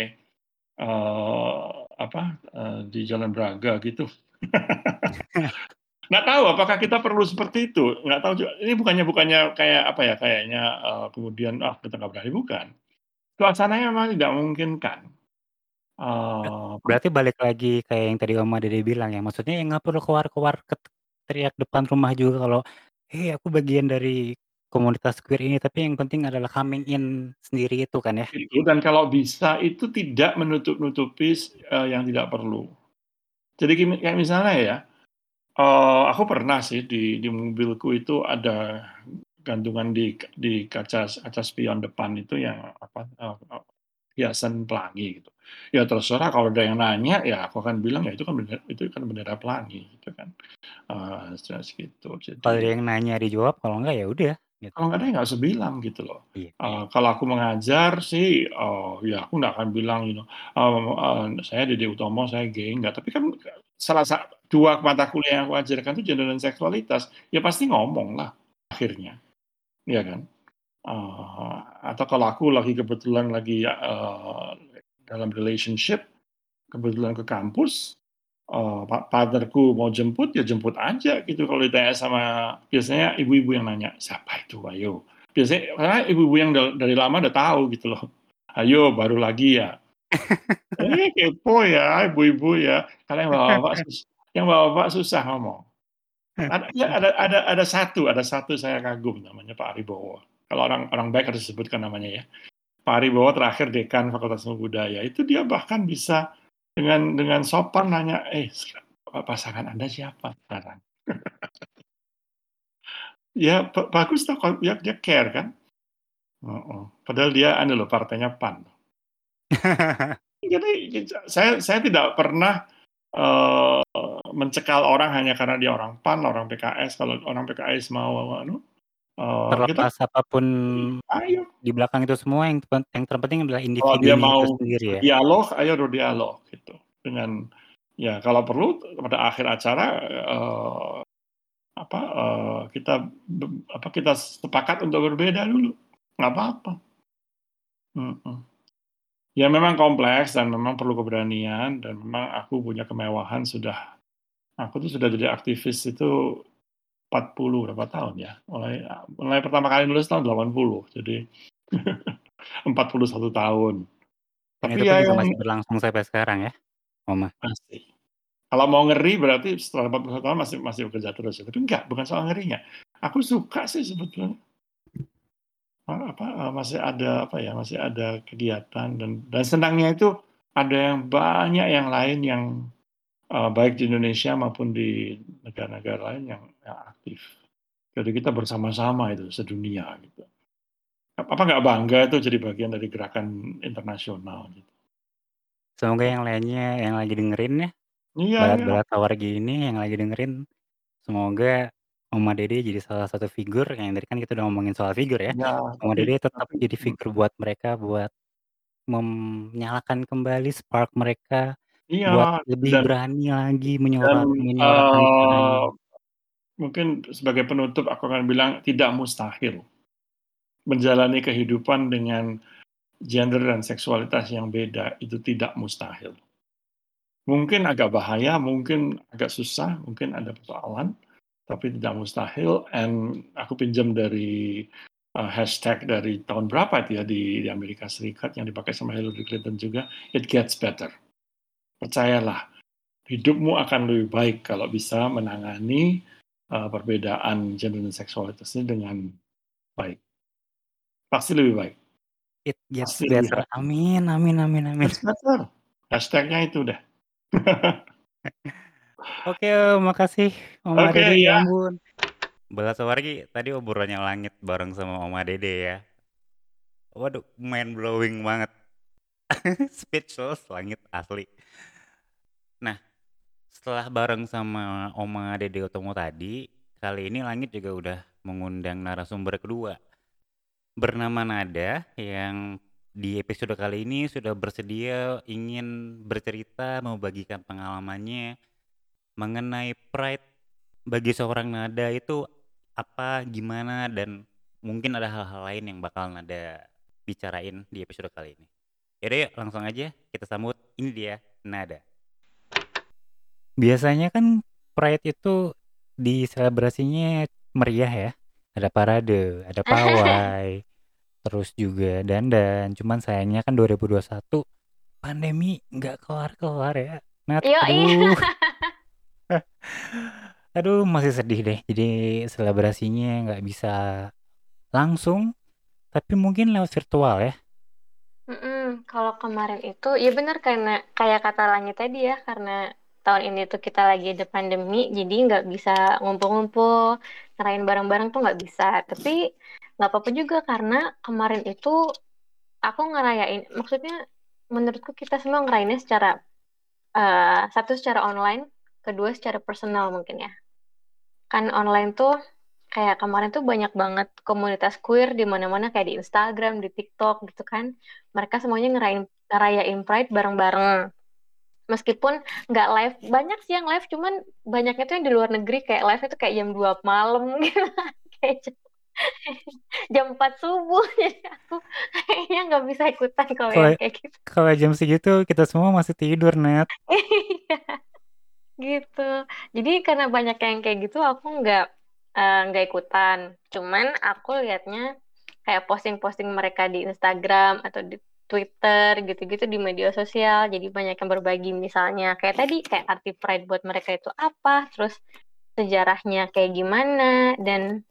[SPEAKER 2] eee, apa, eee, di Jalan Braga gitu. Nggak tahu apakah kita perlu seperti itu, nggak tahu juga. Ini bukannya bukannya kayak apa ya, kayaknya, eee, kemudian, ah, kita nggak berani, bukan. Suasananya memang tidak memungkinkan. Kum
[SPEAKER 1] berarti balik lagi kayak yang tadi Oma Dede bilang ya, maksudnya ya nggak perlu keluar-keluar ket teriak depan rumah juga kalau, "Hei aku bagian dari komunitas queer ini," tapi yang penting adalah coming in sendiri itu kan ya?
[SPEAKER 2] Itu dan kalau bisa itu tidak menutup-nutupi eee, yang tidak perlu. Jadi kayak misalnya ya, eee, aku pernah sih di di mobilku itu ada gantungan di di kaca kaca spion depan itu yang apa, eee, hiasan pelangi gitu. Ya terserah kalau ada yang nanya, ya aku akan bilang, "Ya itu kan bende itu kan bendera pelangi," gitu kan. Eee, jelas gitu.
[SPEAKER 1] Kalau ada
[SPEAKER 2] Jadi
[SPEAKER 1] yang nanya dijawab, kalau enggak ya udah, gitu.
[SPEAKER 2] Kalau nggak ada ya nggak usah bilang gitu loh.
[SPEAKER 1] Iya.
[SPEAKER 2] Eee, kalau aku mengajar sih, eee, ya aku nggak akan bilang gitu, eee eee, "Saya Dede Utomo, saya gay," enggak. Tapi kan salah sa 2 mata kuliah yang aku ajarkan itu gender dan seksualitas, ya pasti ngomong lah akhirnya, iya kan? Eee, atau kalau aku lagi kebetulan lagi, eee, dalam relationship, kebetulan ke kampus, pa partner-ku mau jemput, ya jemput aja gitu. Kalau ditanya sama biasanya ibu-ibu yang nanya, "Siapa itu? Ayo." Biasanya karena ibu-ibu yang da dari lama udah tahu gitu loh. "Ayo baru lagi ya?" Eh, kepo ya ibu-ibu ya. Kalau yang bapak-bapak sus yang bapak-bapak susah ngomong. Ada ya ada ada ada satu ada satu saya kagum namanya Pak Aribowo. Kalau orang orang baik harus disebutkan namanya ya. Pak Aribowo terakhir dekan Fakultas Ilmu Budaya, itu dia bahkan bisa dengan dengan sopan nanya, "Eh, pasangan Anda siapa sekarang?" Ya ba bagus kalau dia dia care kan. Heeh, padahal dia anu loh partainya PAN. Jadi saya saya tidak pernah, eee, mencekal orang hanya karena dia orang PAN, orang PKS. Kalau orang PKS mau anu, eee, kita
[SPEAKER 1] Terlepas apa pun
[SPEAKER 2] ayo.
[SPEAKER 1] di belakang itu semua yang yang terpenting adalah
[SPEAKER 2] Kalau dia
[SPEAKER 1] individunya itu
[SPEAKER 2] mau
[SPEAKER 1] sendiri ya?
[SPEAKER 2] berdialog, ayo berdialog gitu. Dengan ya kalau perlu pada akhir acara, eee, apa, eee, kita apa, kita sepakat untuk berbeda dulu, nggak apa-apa. Mhm. Ya memang kompleks dan memang perlu keberanian dan memang aku punya kemewahan sudah aku tuh sudah jadi aktivis itu 40 berapa tahun ya, mulai mulai pertama kali nulis tahun 80, jadi 41 tahun. Tapi
[SPEAKER 1] itu pun
[SPEAKER 2] ya yang
[SPEAKER 1] masih berlangsung sampai sekarang ya, Oma?
[SPEAKER 2] Masih. Kalau mau ngeri berarti setelah 41 tahun masih masih bekerja terus ya, tapi enggak, bukan soal ngerinya. Aku suka sih sebetulnya. Eee, apa, eee, masih ada apa ya, masih ada kegiatan dan dan senangnya itu ada yang banyak yang lain yang, eee, baik di Indonesia maupun di negara-negara lain yang yang aktif. Jadi kita bersama-sama itu sedunia gitu. Ap apa nggak bangga itu jadi bagian dari gerakan internasional gitu.
[SPEAKER 1] Semoga yang lainnya yang lagi dengerin ya,
[SPEAKER 2] Iya iya.
[SPEAKER 1] Balat-Balat Tower gini yang lagi dengerin, semoga Oma Dede jadi salah satu figur yang tadi kan kita udah ngomongin soal figur ya,
[SPEAKER 2] Iya,
[SPEAKER 1] Oma Dede tetap
[SPEAKER 2] tapi
[SPEAKER 1] jadi figur buat mereka buat menyalakan kembali spark mereka, buat
[SPEAKER 2] Iya,
[SPEAKER 1] lebih
[SPEAKER 2] dan
[SPEAKER 1] berani lagi
[SPEAKER 2] dan,
[SPEAKER 1] menyuarakan
[SPEAKER 2] eee,
[SPEAKER 1] suaranya.
[SPEAKER 2] mungkin sebagai penutup aku akan bilang tidak mustahil. Menjalani kehidupan dengan gender dan seksualitas yang beda itu tidak mustahil. Mungkin agak bahaya, mungkin agak susah, mungkin ada persoalan, tapi tidak mustahil and aku pinjam dari, eee, hashtag dari tahun berapa itu ya di di Amerika Serikat yang dipakai sama Hillary Clinton juga, "It gets better." Percayalah, hidupmu akan lebih baik kalau bisa menangani, eee, perbedaan gender dan seksualitas ini dengan baik. Pasti lebih baik.
[SPEAKER 1] It gets
[SPEAKER 2] Pasti lebih
[SPEAKER 1] better,
[SPEAKER 2] happy.
[SPEAKER 1] amin amin amin amin.
[SPEAKER 2] Better, hashtag-nya itu udah.
[SPEAKER 1] Oke, makasih Oma
[SPEAKER 2] Oke,
[SPEAKER 1] Dede, ya
[SPEAKER 2] ya.
[SPEAKER 1] ampun. Balat Sawargi tadi obrolannya langit bareng sama Oma Dede ya. Waduh, mind blowing banget. Speechless, langit asli. Setelah bareng sama Oma Dede Otomo tadi, kali ini Langit juga udah mengundang narasumber kedua. Bernama Nada, yang di episode kali ini sudah bersedia ingin bercerita, membagikan pengalamannya mengenai pride bagi seorang Nada itu apa, gimana, dan mungkin ada hal-hal lain yang bakal Nada bicarain di episode kali ini. Yaudah yuk, langsung aja kita sambut, ini dia Nada. Biasanya kan Pride itu diselebrasinya meriah ya, ada parade, ada pawai, terus juga dandan, cuman sayangnya kan 2021 pandemi nggak kelar-kelar ya, Nat,
[SPEAKER 3] Yoi.
[SPEAKER 1] aduh. Aduh, masih sedih deh, jadi selebrasinya nggak bisa langsung, tapi mungkin lewat virtual ya?
[SPEAKER 3] Mhm, kalau kemarin itu ya bener karena kayak kata Langit tadi ya, karena tahun ini tuh kita lagi ada pandemi, jadi nggak bisa ngumpul-ngumpul, ngerayain bareng-bareng tuh nggak bisa. Tapi nggak apa-apa juga karena kemarin itu aku ngerayain maksudnya menurutku kita semua ngerayainnya secara eee, satu secara online, kedua secara personal mungkin ya. Kan online tuh kayak kemarin tuh banyak banget komunitas queer di mana-mana kayak di Instagram, di TikTok gitu kan. Mereka semuanya ngerayain ngerayain Pride bareng-bareng. Meskipun nggak live, banyak sih yang live, cuman banyaknya tuh yang di luar negeri kayak live itu kayak jam 2 malam gitu kayak jam jam 4 subuh, jadi aku kayaknya nggak bisa ikutan kalau yang kayak gitu.
[SPEAKER 1] kalau jam segitu kita semua masih tidur, Nat.
[SPEAKER 3] Iya, gitu. Jadi karena banyak yang kayak gitu aku nggak, eee, nggak ikutan. Cuman aku lihatnya kayak posting-posting mereka di Instagram atau di Twitter gitu-gitu di media sosial, jadi banyak yang berbagi misalnya kayak tadi, kayak arti Pride buat mereka itu apa, terus sejarahnya kayak gimana, dan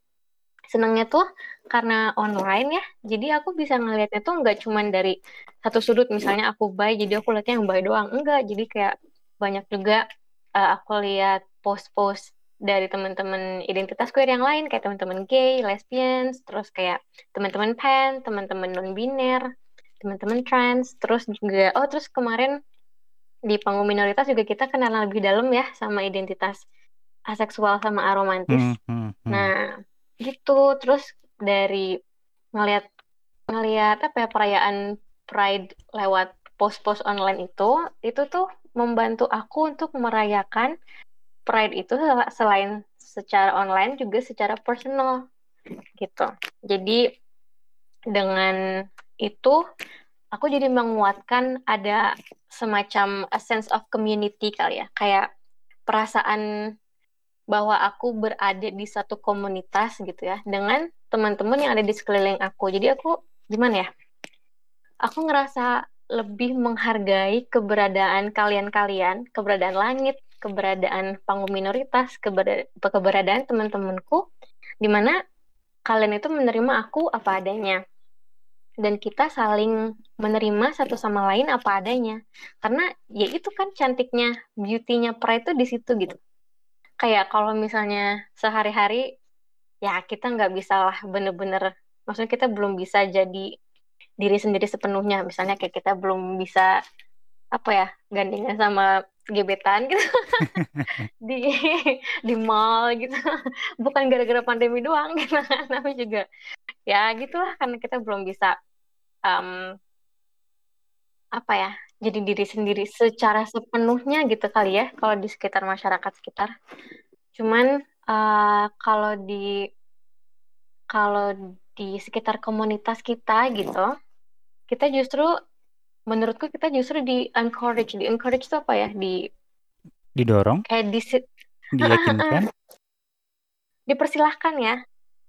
[SPEAKER 3] senengnya tuh karena online ya, jadi aku bisa ngelihatnya tuh nggak cuman dari satu sudut, misalnya aku bi, jadi aku lihatnya yang bi doang, enggak. Jadi kayak banyak juga, eee, aku lihat post-post dari temen-temen identitas queer yang lain, kayak temen-temen gay, lesbians, terus kayak temen-temen pan, temen-temen non-biner, temen-temen trans, terus juga oh terus kemarin di panggung minoritas juga kita kenalan lebih dalam ya sama identitas aseksual sama aromantis.
[SPEAKER 1] Hmm hmm hmm.
[SPEAKER 3] Nah, gitu. Terus dari ngelihat ngelihat apa ya, perayaan Pride lewat post-post online itu, itu tuh membantu aku untuk merayakan Pride itu sela selain secara online juga secara personal, gitu. Jadi dengan itu aku jadi menguatkan ada semacam a sense of community kali ya, kayak perasaan bahwa aku berada di satu komunitas gitu ya dengan teman-teman yang ada di sekeliling aku. Jadi aku gimana ya? Aku ngerasa lebih menghargai keberadaan kalian-kalian, keberadaan langit, keberadaan panggung minoritas, keberadaan teman-temanku, di mana kalian itu menerima aku apa adanya. Dan kita saling menerima satu sama lain apa adanya. Karena ya itu kan cantiknya, beauty-nya Pride itu di situ gitu kayak kalau misalnya sehari-hari ya kita nggak bisa lah bener-bener maksudnya kita belum bisa jadi diri sendiri sepenuhnya misalnya kayak kita belum bisa apa ya gandengan sama gebetan gitu di di mall gitu bukan gara-gara pandemi doang gitu tapi juga ya gitulah karena kita belum bisa um, apa ya jadi diri sendiri secara sepenuhnya gitu kali ya kalau di sekitar masyarakat sekitar. Cuman uh, kalau di kalau di sekitar komunitas kita gitu, kita justru menurutku kita justru di encourage, di encourage itu apa ya? Di
[SPEAKER 1] didorong,
[SPEAKER 3] kayak di
[SPEAKER 1] diyakinkan,
[SPEAKER 3] dipersilahkan ya.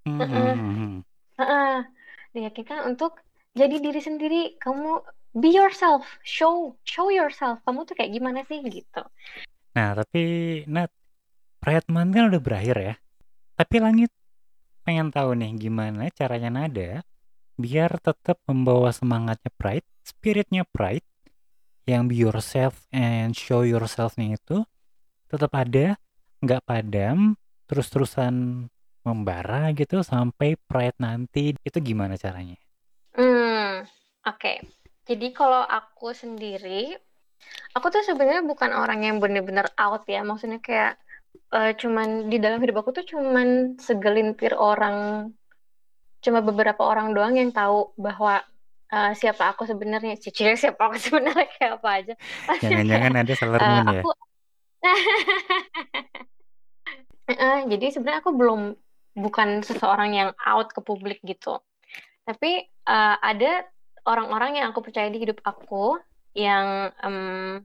[SPEAKER 1] Mm -hmm.
[SPEAKER 3] uh -uh. Diyakinkan untuk jadi diri sendiri. Kamu be yourself, show show yourself. Kamu tuh kayak gimana sih gitu.
[SPEAKER 1] Nah, tapi Nat, Pride Month kan udah berakhir ya. Tapi Langit pengen tahu nih gimana caranya Nada biar tetap membawa semangatnya Pride, spiritnya Pride, yang be yourself and show yourself-nya itu tetap ada, nggak padam, terus-terusan membara gitu sampai Pride nanti. Itu gimana caranya?
[SPEAKER 3] Hmm, oke. Okay. Jadi kalau aku sendiri, aku tuh sebenarnya bukan orang yang bener-bener out ya. Maksudnya kayak uh, cuman di dalam hidup aku tuh cuman segelintir orang, cuma beberapa orang doang yang tahu bahwa uh, siapa aku sebenarnya. Cici siapa aku sebenarnya kayak apa aja.
[SPEAKER 1] Jangan-jangan ada Sailor uh, ya? Aku...
[SPEAKER 3] uh, jadi sebenarnya aku belum bukan seseorang yang out ke publik gitu. Tapi uh, ada orang-orang yang aku percaya di hidup aku yang um,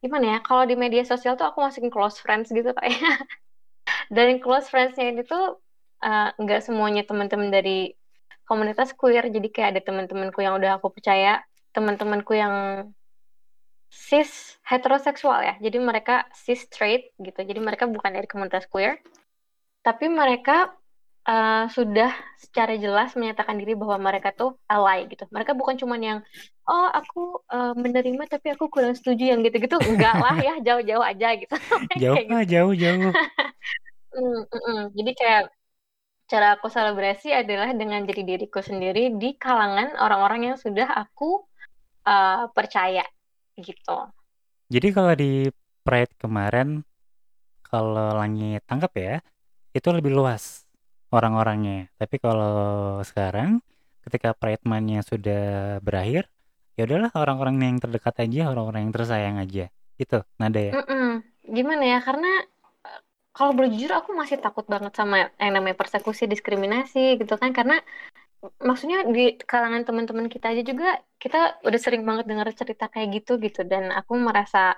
[SPEAKER 3] gimana ya kalau di media sosial tuh aku masukin close friends gitu kayak dan close friendsnya ini tuh uh, nggak semuanya teman-teman dari komunitas queer jadi kayak ada teman-temanku yang udah aku percaya teman-temanku yang cis heteroseksual ya jadi mereka cis straight gitu jadi mereka bukan dari komunitas queer tapi mereka uh, sudah secara jelas menyatakan diri bahwa mereka tuh ally gitu. Mereka bukan cuma yang oh aku uh, menerima tapi aku kurang setuju yang gitu-gitu. Enggak lah ya, jauh-jauh aja gitu.
[SPEAKER 1] jauh gitu. jauh-jauh.
[SPEAKER 3] mm, mm, mm. Jadi kayak cara aku selebrasi adalah dengan jadi diriku sendiri di kalangan orang-orang yang sudah aku uh, percaya gitu.
[SPEAKER 1] Jadi kalau di Pride kemarin kalau langit tangkap ya, itu lebih luas orang-orangnya. Tapi kalau sekarang ketika Pride Month-nya sudah berakhir, ya udahlah orang-orang yang terdekat aja, orang-orang yang tersayang aja. Itu nada ya.
[SPEAKER 3] Mm -mm. Gimana ya? Karena kalau berjujur aku masih takut banget sama yang namanya persekusi, diskriminasi gitu kan. Karena maksudnya di kalangan teman-teman kita aja juga kita udah sering banget dengar cerita kayak gitu gitu dan aku merasa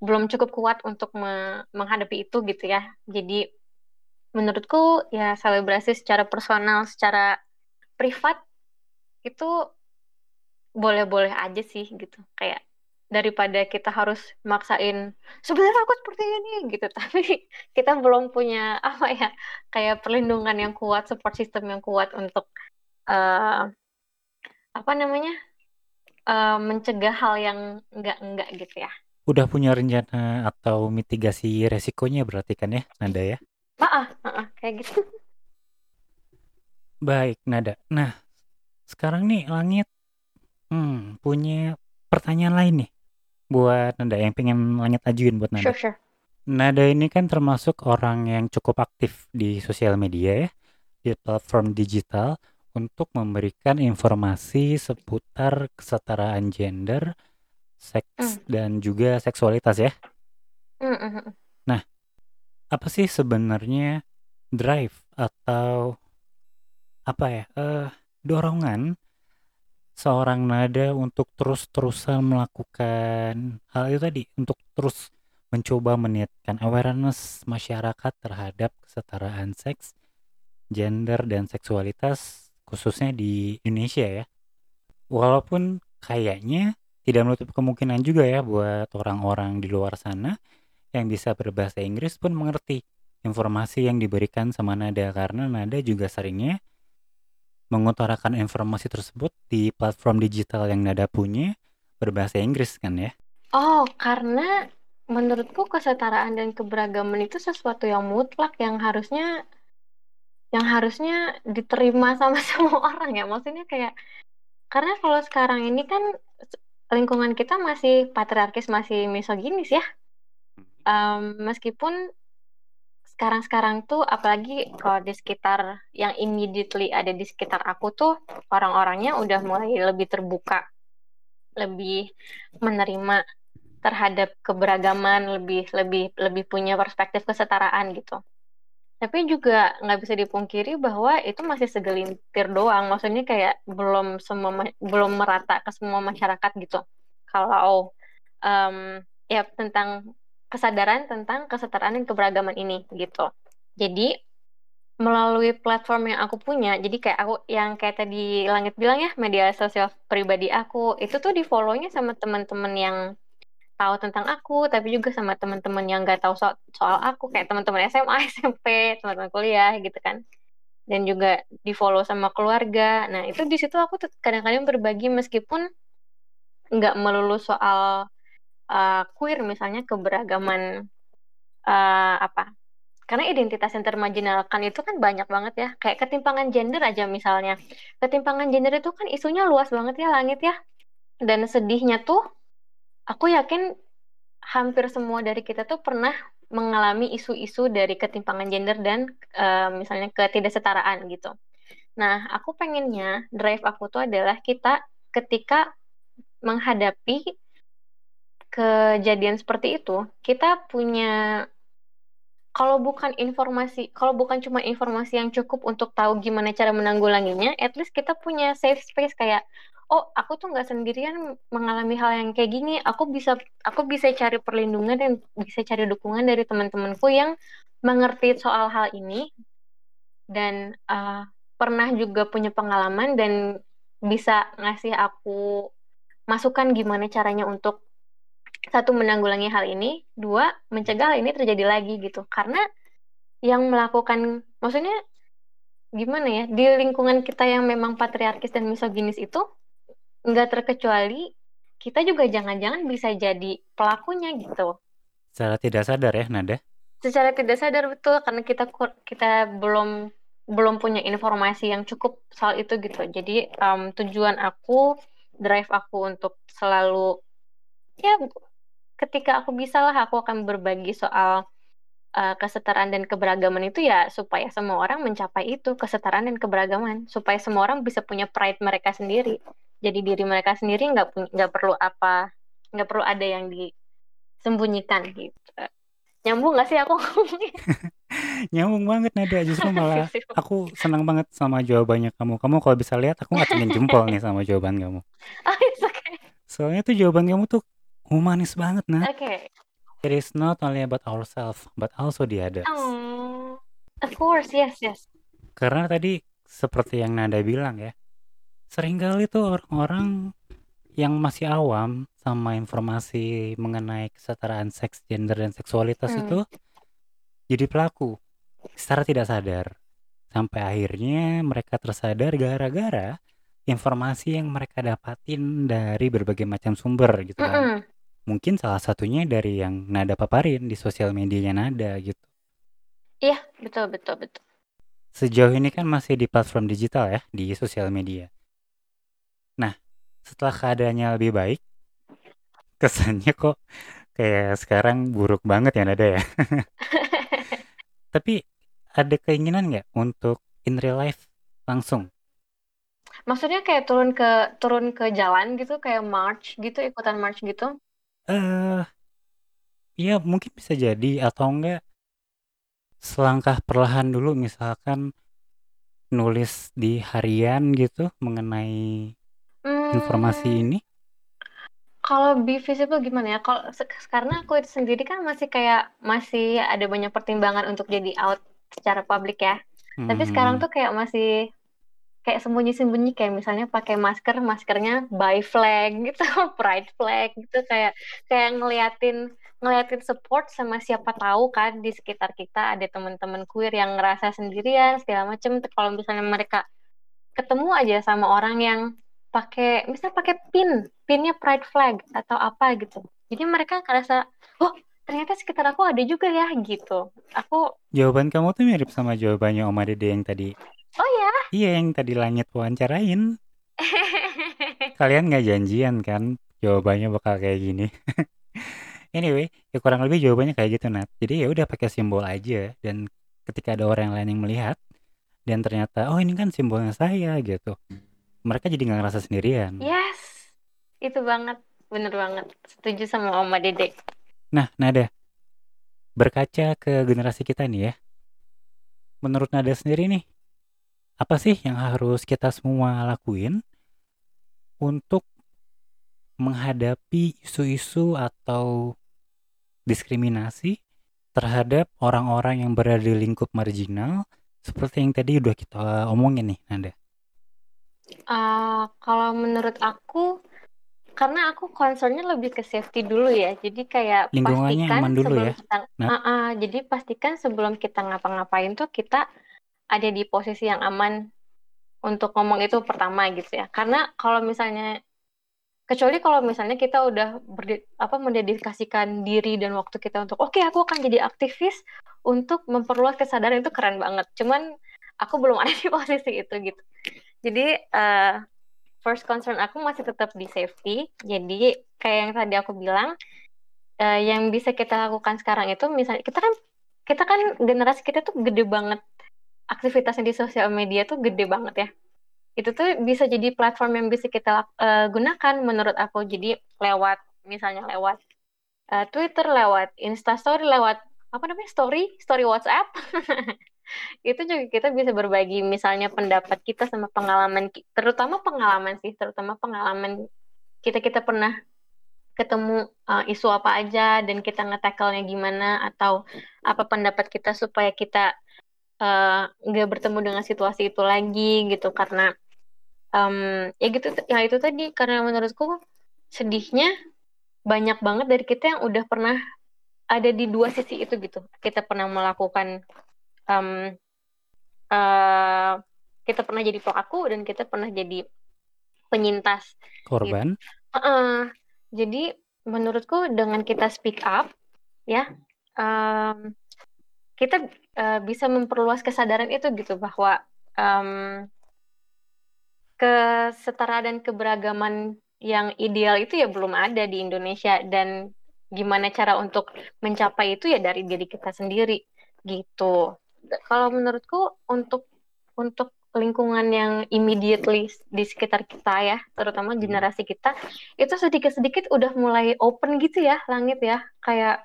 [SPEAKER 3] belum cukup kuat untuk me menghadapi itu gitu ya. Jadi menurutku ya selebrasi secara personal, secara privat itu boleh-boleh aja sih gitu. Kayak daripada kita harus maksain sebenarnya aku seperti ini gitu tapi kita belum punya apa ya kayak perlindungan yang kuat support system yang kuat untuk uh, apa namanya uh, mencegah hal yang enggak enggak gitu ya
[SPEAKER 1] udah punya rencana atau mitigasi resikonya berarti kan ya Nanda ya
[SPEAKER 3] Maaf, maaf, kayak gitu.
[SPEAKER 1] Baik, Nada. Nah, sekarang nih Langit hmm, punya pertanyaan lain nih buat Nada yang pengen Langit ajuin buat Nada.
[SPEAKER 3] Sure, sure.
[SPEAKER 1] Nada ini kan termasuk orang yang cukup aktif di sosial media ya, di platform digital untuk memberikan informasi seputar kesetaraan gender, seks, mm. dan juga seksualitas ya.
[SPEAKER 3] Mm -hmm.
[SPEAKER 1] Nah, apa sih sebenarnya drive atau apa ya uh, dorongan seorang nada untuk terus-terusan melakukan hal itu tadi untuk terus mencoba meningkatkan awareness masyarakat terhadap kesetaraan seks, gender, dan seksualitas khususnya di Indonesia ya. Walaupun kayaknya tidak menutup kemungkinan juga ya buat orang-orang di luar sana yang bisa berbahasa Inggris pun mengerti informasi yang diberikan sama Nada karena Nada juga seringnya mengutarakan informasi tersebut di platform digital yang Nada punya berbahasa Inggris kan ya?
[SPEAKER 3] Oh, karena menurutku kesetaraan dan keberagaman itu sesuatu yang mutlak yang harusnya yang harusnya diterima sama semua orang ya. Maksudnya kayak karena kalau sekarang ini kan lingkungan kita masih patriarkis, masih misoginis ya. Um, meskipun sekarang-sekarang tuh apalagi kalau di sekitar yang immediately ada di sekitar aku tuh orang-orangnya udah mulai lebih terbuka, lebih menerima terhadap keberagaman, lebih lebih lebih punya perspektif kesetaraan gitu. Tapi juga nggak bisa dipungkiri bahwa itu masih segelintir doang. Maksudnya kayak belum semua belum merata ke semua masyarakat gitu. Kalau um, ya tentang kesadaran tentang kesetaraan dan keberagaman ini gitu. Jadi melalui platform yang aku punya, jadi kayak aku yang kayak tadi Langit bilang ya, media sosial pribadi aku, itu tuh di follow-nya sama teman-teman yang tahu tentang aku, tapi juga sama teman-teman yang nggak tahu so soal aku, kayak teman-teman SMA, SMP, teman-teman kuliah gitu kan. Dan juga di follow sama keluarga. Nah itu di situ aku kadang-kadang berbagi meskipun nggak melulu soal uh, queer misalnya keberagaman uh, apa? Karena identitas yang termarginalkan itu kan banyak banget ya. Kayak ketimpangan gender aja misalnya. Ketimpangan gender itu kan isunya luas banget ya langit ya. Dan sedihnya tuh aku yakin hampir semua dari kita tuh pernah mengalami isu-isu dari ketimpangan gender dan uh, misalnya ketidaksetaraan gitu. Nah, aku pengennya drive aku tuh adalah kita ketika menghadapi kejadian seperti itu, kita punya kalau bukan informasi, kalau bukan cuma informasi yang cukup untuk tahu gimana cara menanggulanginya, at least kita punya safe space kayak oh aku tuh nggak sendirian mengalami hal yang kayak gini aku bisa aku bisa cari perlindungan dan bisa cari dukungan dari teman-temanku yang mengerti soal hal ini. Dan uh, pernah juga punya pengalaman dan bisa ngasih aku masukan gimana caranya untuk satu menanggulangi hal ini dua mencegah hal ini terjadi lagi gitu karena yang melakukan maksudnya gimana ya di lingkungan kita yang memang patriarkis dan misoginis itu nggak terkecuali kita juga jangan-jangan bisa jadi pelakunya gitu.
[SPEAKER 1] Secara tidak sadar ya Nada?
[SPEAKER 3] Secara tidak sadar betul karena kita kita belum belum punya informasi yang cukup soal itu gitu. Jadi um, tujuan aku, drive aku untuk selalu ya ketika aku bisa lah aku akan berbagi soal uh, kesetaraan dan keberagaman itu ya supaya semua orang mencapai itu kesetaraan dan keberagaman. Supaya semua orang bisa punya pride mereka sendiri. Jadi diri mereka sendiri nggak nggak perlu apa nggak perlu ada yang disembunyikan gitu. Nyambung nggak sih aku
[SPEAKER 1] nyambung banget Nada. Justru malah aku senang banget sama jawabannya kamu. Kamu kalau bisa lihat aku ngacungin jempol nih sama jawaban kamu.
[SPEAKER 3] Oh, okay.
[SPEAKER 1] soalnya tuh jawaban kamu tuh humanis banget nah
[SPEAKER 3] okay.
[SPEAKER 1] it is not only about ourselves but also the others
[SPEAKER 3] oh, of course yes yes
[SPEAKER 1] karena tadi seperti yang Nada bilang ya sering kali tuh orang-orang yang masih awam sama informasi mengenai kesetaraan seks, gender, dan seksualitas hmm. itu jadi pelaku secara tidak sadar. Sampai akhirnya mereka tersadar gara-gara informasi yang mereka dapatin dari berbagai macam sumber gitu kan. Mm -mm. Mungkin salah satunya dari yang Nada paparin di sosial medianya Nada gitu.
[SPEAKER 3] Iya, betul betul betul.
[SPEAKER 1] Sejauh ini kan masih di platform digital ya, di sosial media Nah, setelah keadaannya lebih baik, kesannya kok kayak sekarang buruk banget ya Nada ya. Tapi ada keinginan nggak untuk in real life langsung?
[SPEAKER 3] Maksudnya kayak turun ke turun ke jalan gitu, kayak march gitu, ikutan march gitu?
[SPEAKER 1] Eh, uh, iya mungkin bisa jadi atau enggak selangkah perlahan dulu misalkan nulis di harian gitu mengenai informasi ini?
[SPEAKER 3] Kalau be visible gimana ya? Kalau karena aku itu sendiri kan masih kayak masih ada banyak pertimbangan untuk jadi out secara publik ya. Hmm. Tapi sekarang tuh kayak masih kayak sembunyi-sembunyi kayak misalnya pakai masker, maskernya by flag gitu, pride flag gitu kayak kayak ngeliatin ngeliatin support sama siapa tahu kan di sekitar kita ada teman-teman queer yang ngerasa sendirian segala macem. Kalau misalnya mereka ketemu aja sama orang yang pakai misalnya pakai pin pinnya pride flag atau apa gitu. Jadi mereka ngerasa oh ternyata sekitar aku ada juga ya gitu. Aku
[SPEAKER 1] jawaban kamu tuh mirip sama jawabannya Oma Dede yang tadi
[SPEAKER 3] oh ya?
[SPEAKER 1] Iya yang tadi langit wawancarain. Kalian nggak janjian kan? Jawabannya bakal kayak gini. Anyway ya kurang lebih jawabannya kayak gitu Nat. Jadi ya udah pakai simbol aja. Dan ketika ada orang lain yang melihat dan ternyata oh ini kan simbolnya saya gitu. Mereka jadi nggak ngerasa sendirian.
[SPEAKER 3] Yes, itu banget, bener banget. Setuju sama Oma Dedek.
[SPEAKER 1] Nah, Nada, berkaca ke generasi kita nih ya, menurut Nada sendiri nih, apa sih yang harus kita semua lakuin untuk menghadapi isu-isu atau diskriminasi terhadap orang-orang yang berada di lingkup marginal seperti yang tadi udah kita omongin nih Nanda.
[SPEAKER 3] Uh, kalau menurut aku, karena aku concernnya lebih ke safety dulu ya. Jadi kayak
[SPEAKER 1] Lingkungannya
[SPEAKER 3] pastikan
[SPEAKER 1] aman dulu
[SPEAKER 3] sebelum
[SPEAKER 1] ya?
[SPEAKER 3] kita,
[SPEAKER 1] Nah.
[SPEAKER 3] uh, uh, jadi pastikan sebelum kita ngapa-ngapain tuh kita ada di posisi yang aman untuk ngomong itu pertama gitu ya. Karena kalau misalnya kecuali kalau misalnya kita udah berdi, apa mendedikasikan diri dan waktu kita untuk oke okay, aku akan jadi aktivis untuk memperluas kesadaran itu keren banget. Cuman aku belum ada di posisi itu gitu. Jadi uh, first concern aku masih tetap di safety. Jadi kayak yang tadi aku bilang, uh, yang bisa kita lakukan sekarang itu misalnya kita kan kita kan generasi kita tuh gede banget aktivitasnya di sosial media tuh gede banget ya. Itu tuh bisa jadi platform yang bisa kita uh, gunakan menurut aku. Jadi lewat misalnya lewat uh, Twitter, lewat Instastory, lewat apa namanya story, story WhatsApp. itu juga kita bisa berbagi misalnya pendapat kita sama pengalaman terutama pengalaman sih terutama pengalaman kita kita pernah ketemu uh, isu apa aja dan kita nge-tackle-nya gimana atau apa pendapat kita supaya kita nggak uh, bertemu dengan situasi itu lagi gitu karena um, ya gitu ya itu tadi karena menurutku sedihnya banyak banget dari kita yang udah pernah ada di dua sisi itu gitu kita pernah melakukan um, uh, kita pernah jadi pelaku dan kita pernah jadi penyintas
[SPEAKER 1] korban.
[SPEAKER 3] Gitu. Uh, jadi menurutku dengan kita speak up, ya um, kita uh, bisa memperluas kesadaran itu gitu bahwa um, kesetara dan keberagaman yang ideal itu ya belum ada di Indonesia. Dan gimana cara untuk mencapai itu ya dari diri kita sendiri gitu. Kalau menurutku untuk untuk lingkungan yang immediately di sekitar kita ya, terutama hmm. generasi kita, itu sedikit-sedikit udah mulai open gitu ya langit ya, kayak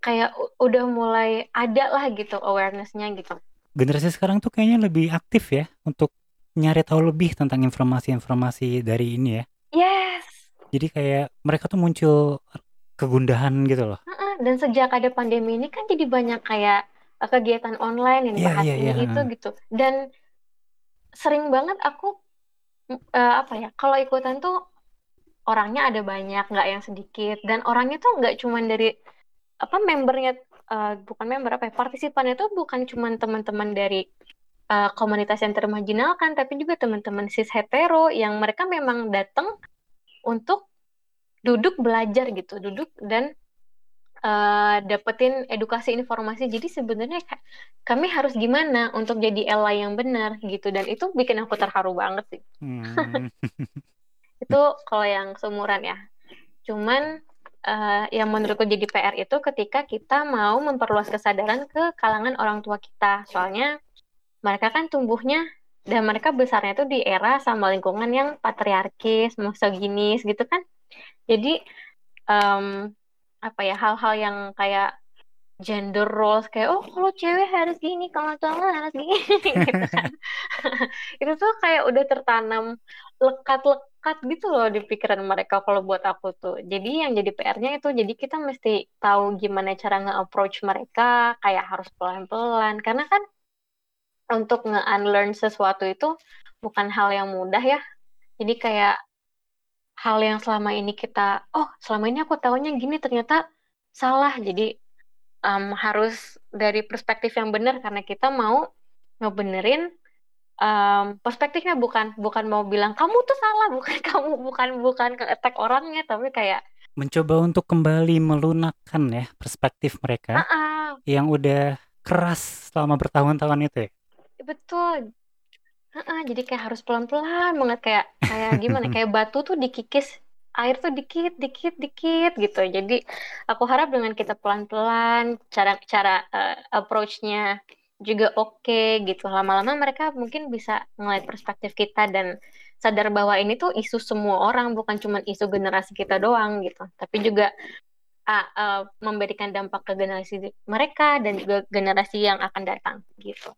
[SPEAKER 3] kayak udah mulai ada lah gitu awarenessnya gitu.
[SPEAKER 1] Generasi sekarang tuh kayaknya lebih aktif ya untuk nyari tahu lebih tentang informasi-informasi dari ini ya.
[SPEAKER 3] Yes.
[SPEAKER 1] Jadi kayak mereka tuh muncul kegundahan gitu loh.
[SPEAKER 3] Dan sejak ada pandemi ini kan jadi banyak kayak kegiatan online yang dibahas yeah, yeah, yeah. itu gitu dan sering banget aku uh, apa ya kalau ikutan tuh orangnya ada banyak nggak yang sedikit dan orangnya tuh nggak cuma dari apa membernya uh, bukan member apa ya partisipannya tuh bukan cuma teman-teman dari uh, komunitas yang termarginalkan tapi juga teman-teman cis hetero yang mereka memang datang untuk duduk belajar gitu duduk dan uh, dapetin edukasi informasi. Jadi sebenarnya kami harus gimana untuk jadi ally yang benar gitu dan itu bikin aku terharu banget sih. Hmm. itu kalau yang seumuran ya. Cuman uh, yang menurutku jadi PR itu ketika kita mau memperluas kesadaran ke kalangan orang tua kita. Soalnya mereka kan tumbuhnya dan mereka besarnya itu di era sama lingkungan yang patriarkis, misoginis gitu kan. Jadi um, apa ya hal-hal yang kayak gender roles kayak oh kalau cewek harus gini kalau cowok harus gini gitu kan itu tuh kayak udah tertanam lekat melekat gitu loh di pikiran mereka kalau buat aku tuh. Jadi yang jadi PR-nya itu jadi kita mesti tahu gimana cara nge-approach mereka, kayak harus pelan-pelan karena kan untuk nge-unlearn sesuatu itu bukan hal yang mudah ya. Jadi kayak hal yang selama ini kita, oh selama ini aku tahunya gini ternyata salah. Jadi um, harus dari perspektif yang benar karena kita mau ngebenerin um, perspektifnya bukan bukan mau bilang kamu tuh salah. Bukan kamu bukan bukan ke attack orangnya tapi kayak
[SPEAKER 1] mencoba untuk kembali melunakkan ya perspektif mereka
[SPEAKER 3] uh -uh.
[SPEAKER 1] yang udah keras selama bertahun-tahun itu ya.
[SPEAKER 3] Betul. Uh -uh, jadi kayak harus pelan-pelan banget kayak kayak gimana kayak batu tuh dikikis air tuh dikit dikit dikit gitu. Jadi aku harap dengan kita pelan-pelan cara cara uh, approach-nya juga oke gitu. Lama-lama mereka mungkin bisa ngeliat perspektif kita dan sadar bahwa ini tuh isu semua orang, bukan cuma isu generasi kita doang gitu. Tapi juga uh, uh, memberikan dampak ke generasi mereka dan juga generasi yang akan datang gitu.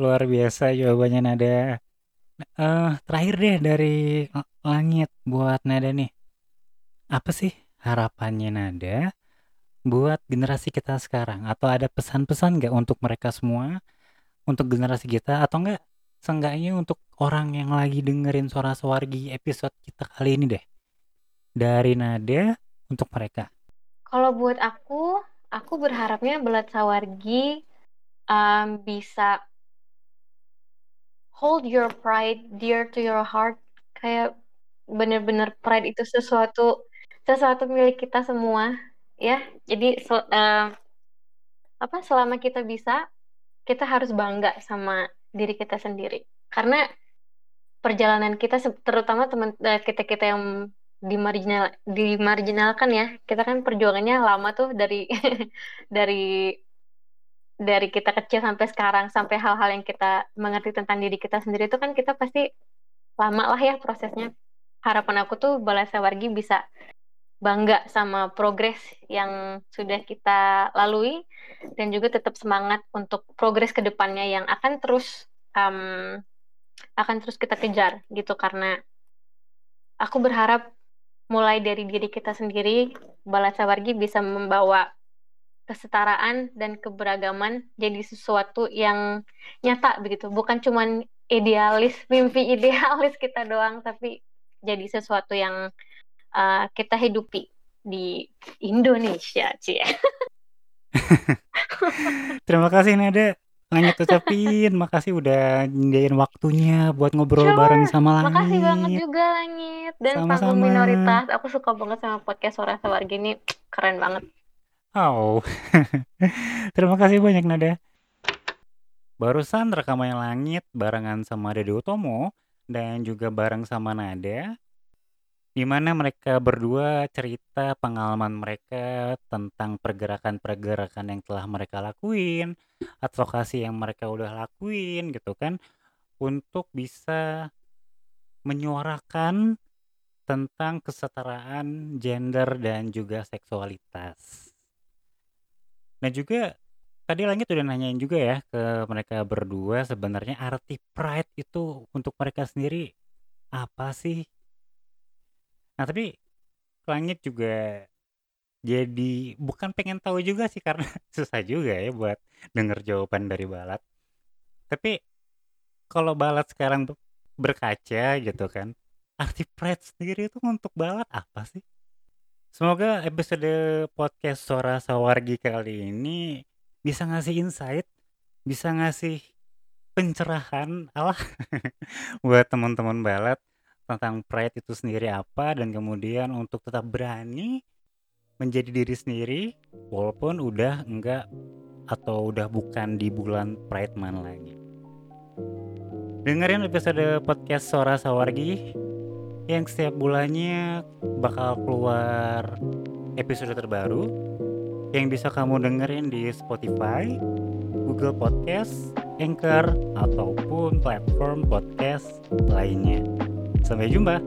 [SPEAKER 1] Luar biasa jawabannya Nada. Uh, terakhir deh dari langit buat Nada nih. Apa sih harapannya Nada buat generasi kita sekarang? Atau ada pesan-pesan nggak untuk mereka semua, untuk generasi kita, atau enggak seenggaknya untuk orang yang lagi dengerin suara Sawargi episode kita kali ini deh? Dari Nada untuk mereka.
[SPEAKER 3] Kalau buat aku, aku berharapnya Belat Sawargi um, bisa hold your pride dear to your heart. Kayak bener-bener pride itu sesuatu sesuatu milik kita semua ya jadi sel, uh, apa selama kita bisa kita harus bangga sama diri kita sendiri. Karena perjalanan kita terutama teman uh, kita kita yang dimarginal dimarginalkan ya kita kan perjuangannya lama tuh dari dari dari kita kecil sampai sekarang sampai hal-hal yang kita mengerti tentang diri kita sendiri itu kan kita pasti lama lah ya prosesnya. Harapan aku tuh Balasa Wargi bisa bangga sama progres yang sudah kita lalui dan juga tetap semangat untuk progres ke depannya yang akan terus um, akan terus kita kejar gitu. Karena aku berharap mulai dari diri kita sendiri Balasa Wargi bisa membawa kesetaraan dan keberagaman jadi sesuatu yang nyata begitu. Bukan cuman idealis mimpi idealis kita doang tapi jadi sesuatu yang uh, kita hidupi di Indonesia, Cie.
[SPEAKER 1] Terima kasih Nada. Langit ucapin, makasih udah nyediain waktunya buat ngobrol sure. bareng sama Langit.
[SPEAKER 3] Makasih banget juga Langit dan sama minoritas. Aku suka banget sama podcast Suara Sawar gini, keren banget.
[SPEAKER 1] Oh, terima kasih banyak Nada. Barusan rekaman Langit barengan sama Dede Utomo dan juga bareng sama Nada di mana mereka berdua cerita pengalaman mereka tentang pergerakan-pergerakan yang telah mereka lakuin, advokasi yang mereka udah lakuin gitu kan, untuk bisa menyuarakan tentang kesetaraan gender dan juga seksualitas. Nah juga tadi Langit udah nanyain juga ya ke mereka berdua sebenarnya arti pride itu untuk mereka sendiri apa sih Nah, tapi Langit juga jadi bukan pengen tahu juga sih karena susah juga ya buat denger jawaban dari Balat. Tapi kalau Balat sekarang berkaca gitu kan, arti pride sendiri itu untuk Balat apa sih? Semoga episode podcast Suara Sawargi kali ini bisa ngasih insight, bisa ngasih pencerahan Allah buat teman-teman Balat tentang pride itu sendiri apa dan kemudian untuk tetap berani menjadi diri sendiri walaupun udah enggak atau udah bukan di bulan Pride Month lagi. Dengerin episode podcast Sora Sawargi yang setiap bulannya bakal keluar episode terbaru yang bisa kamu dengerin di Spotify, Google Podcast, Anchor, ataupun platform podcast lainnya. Sampai jumpa.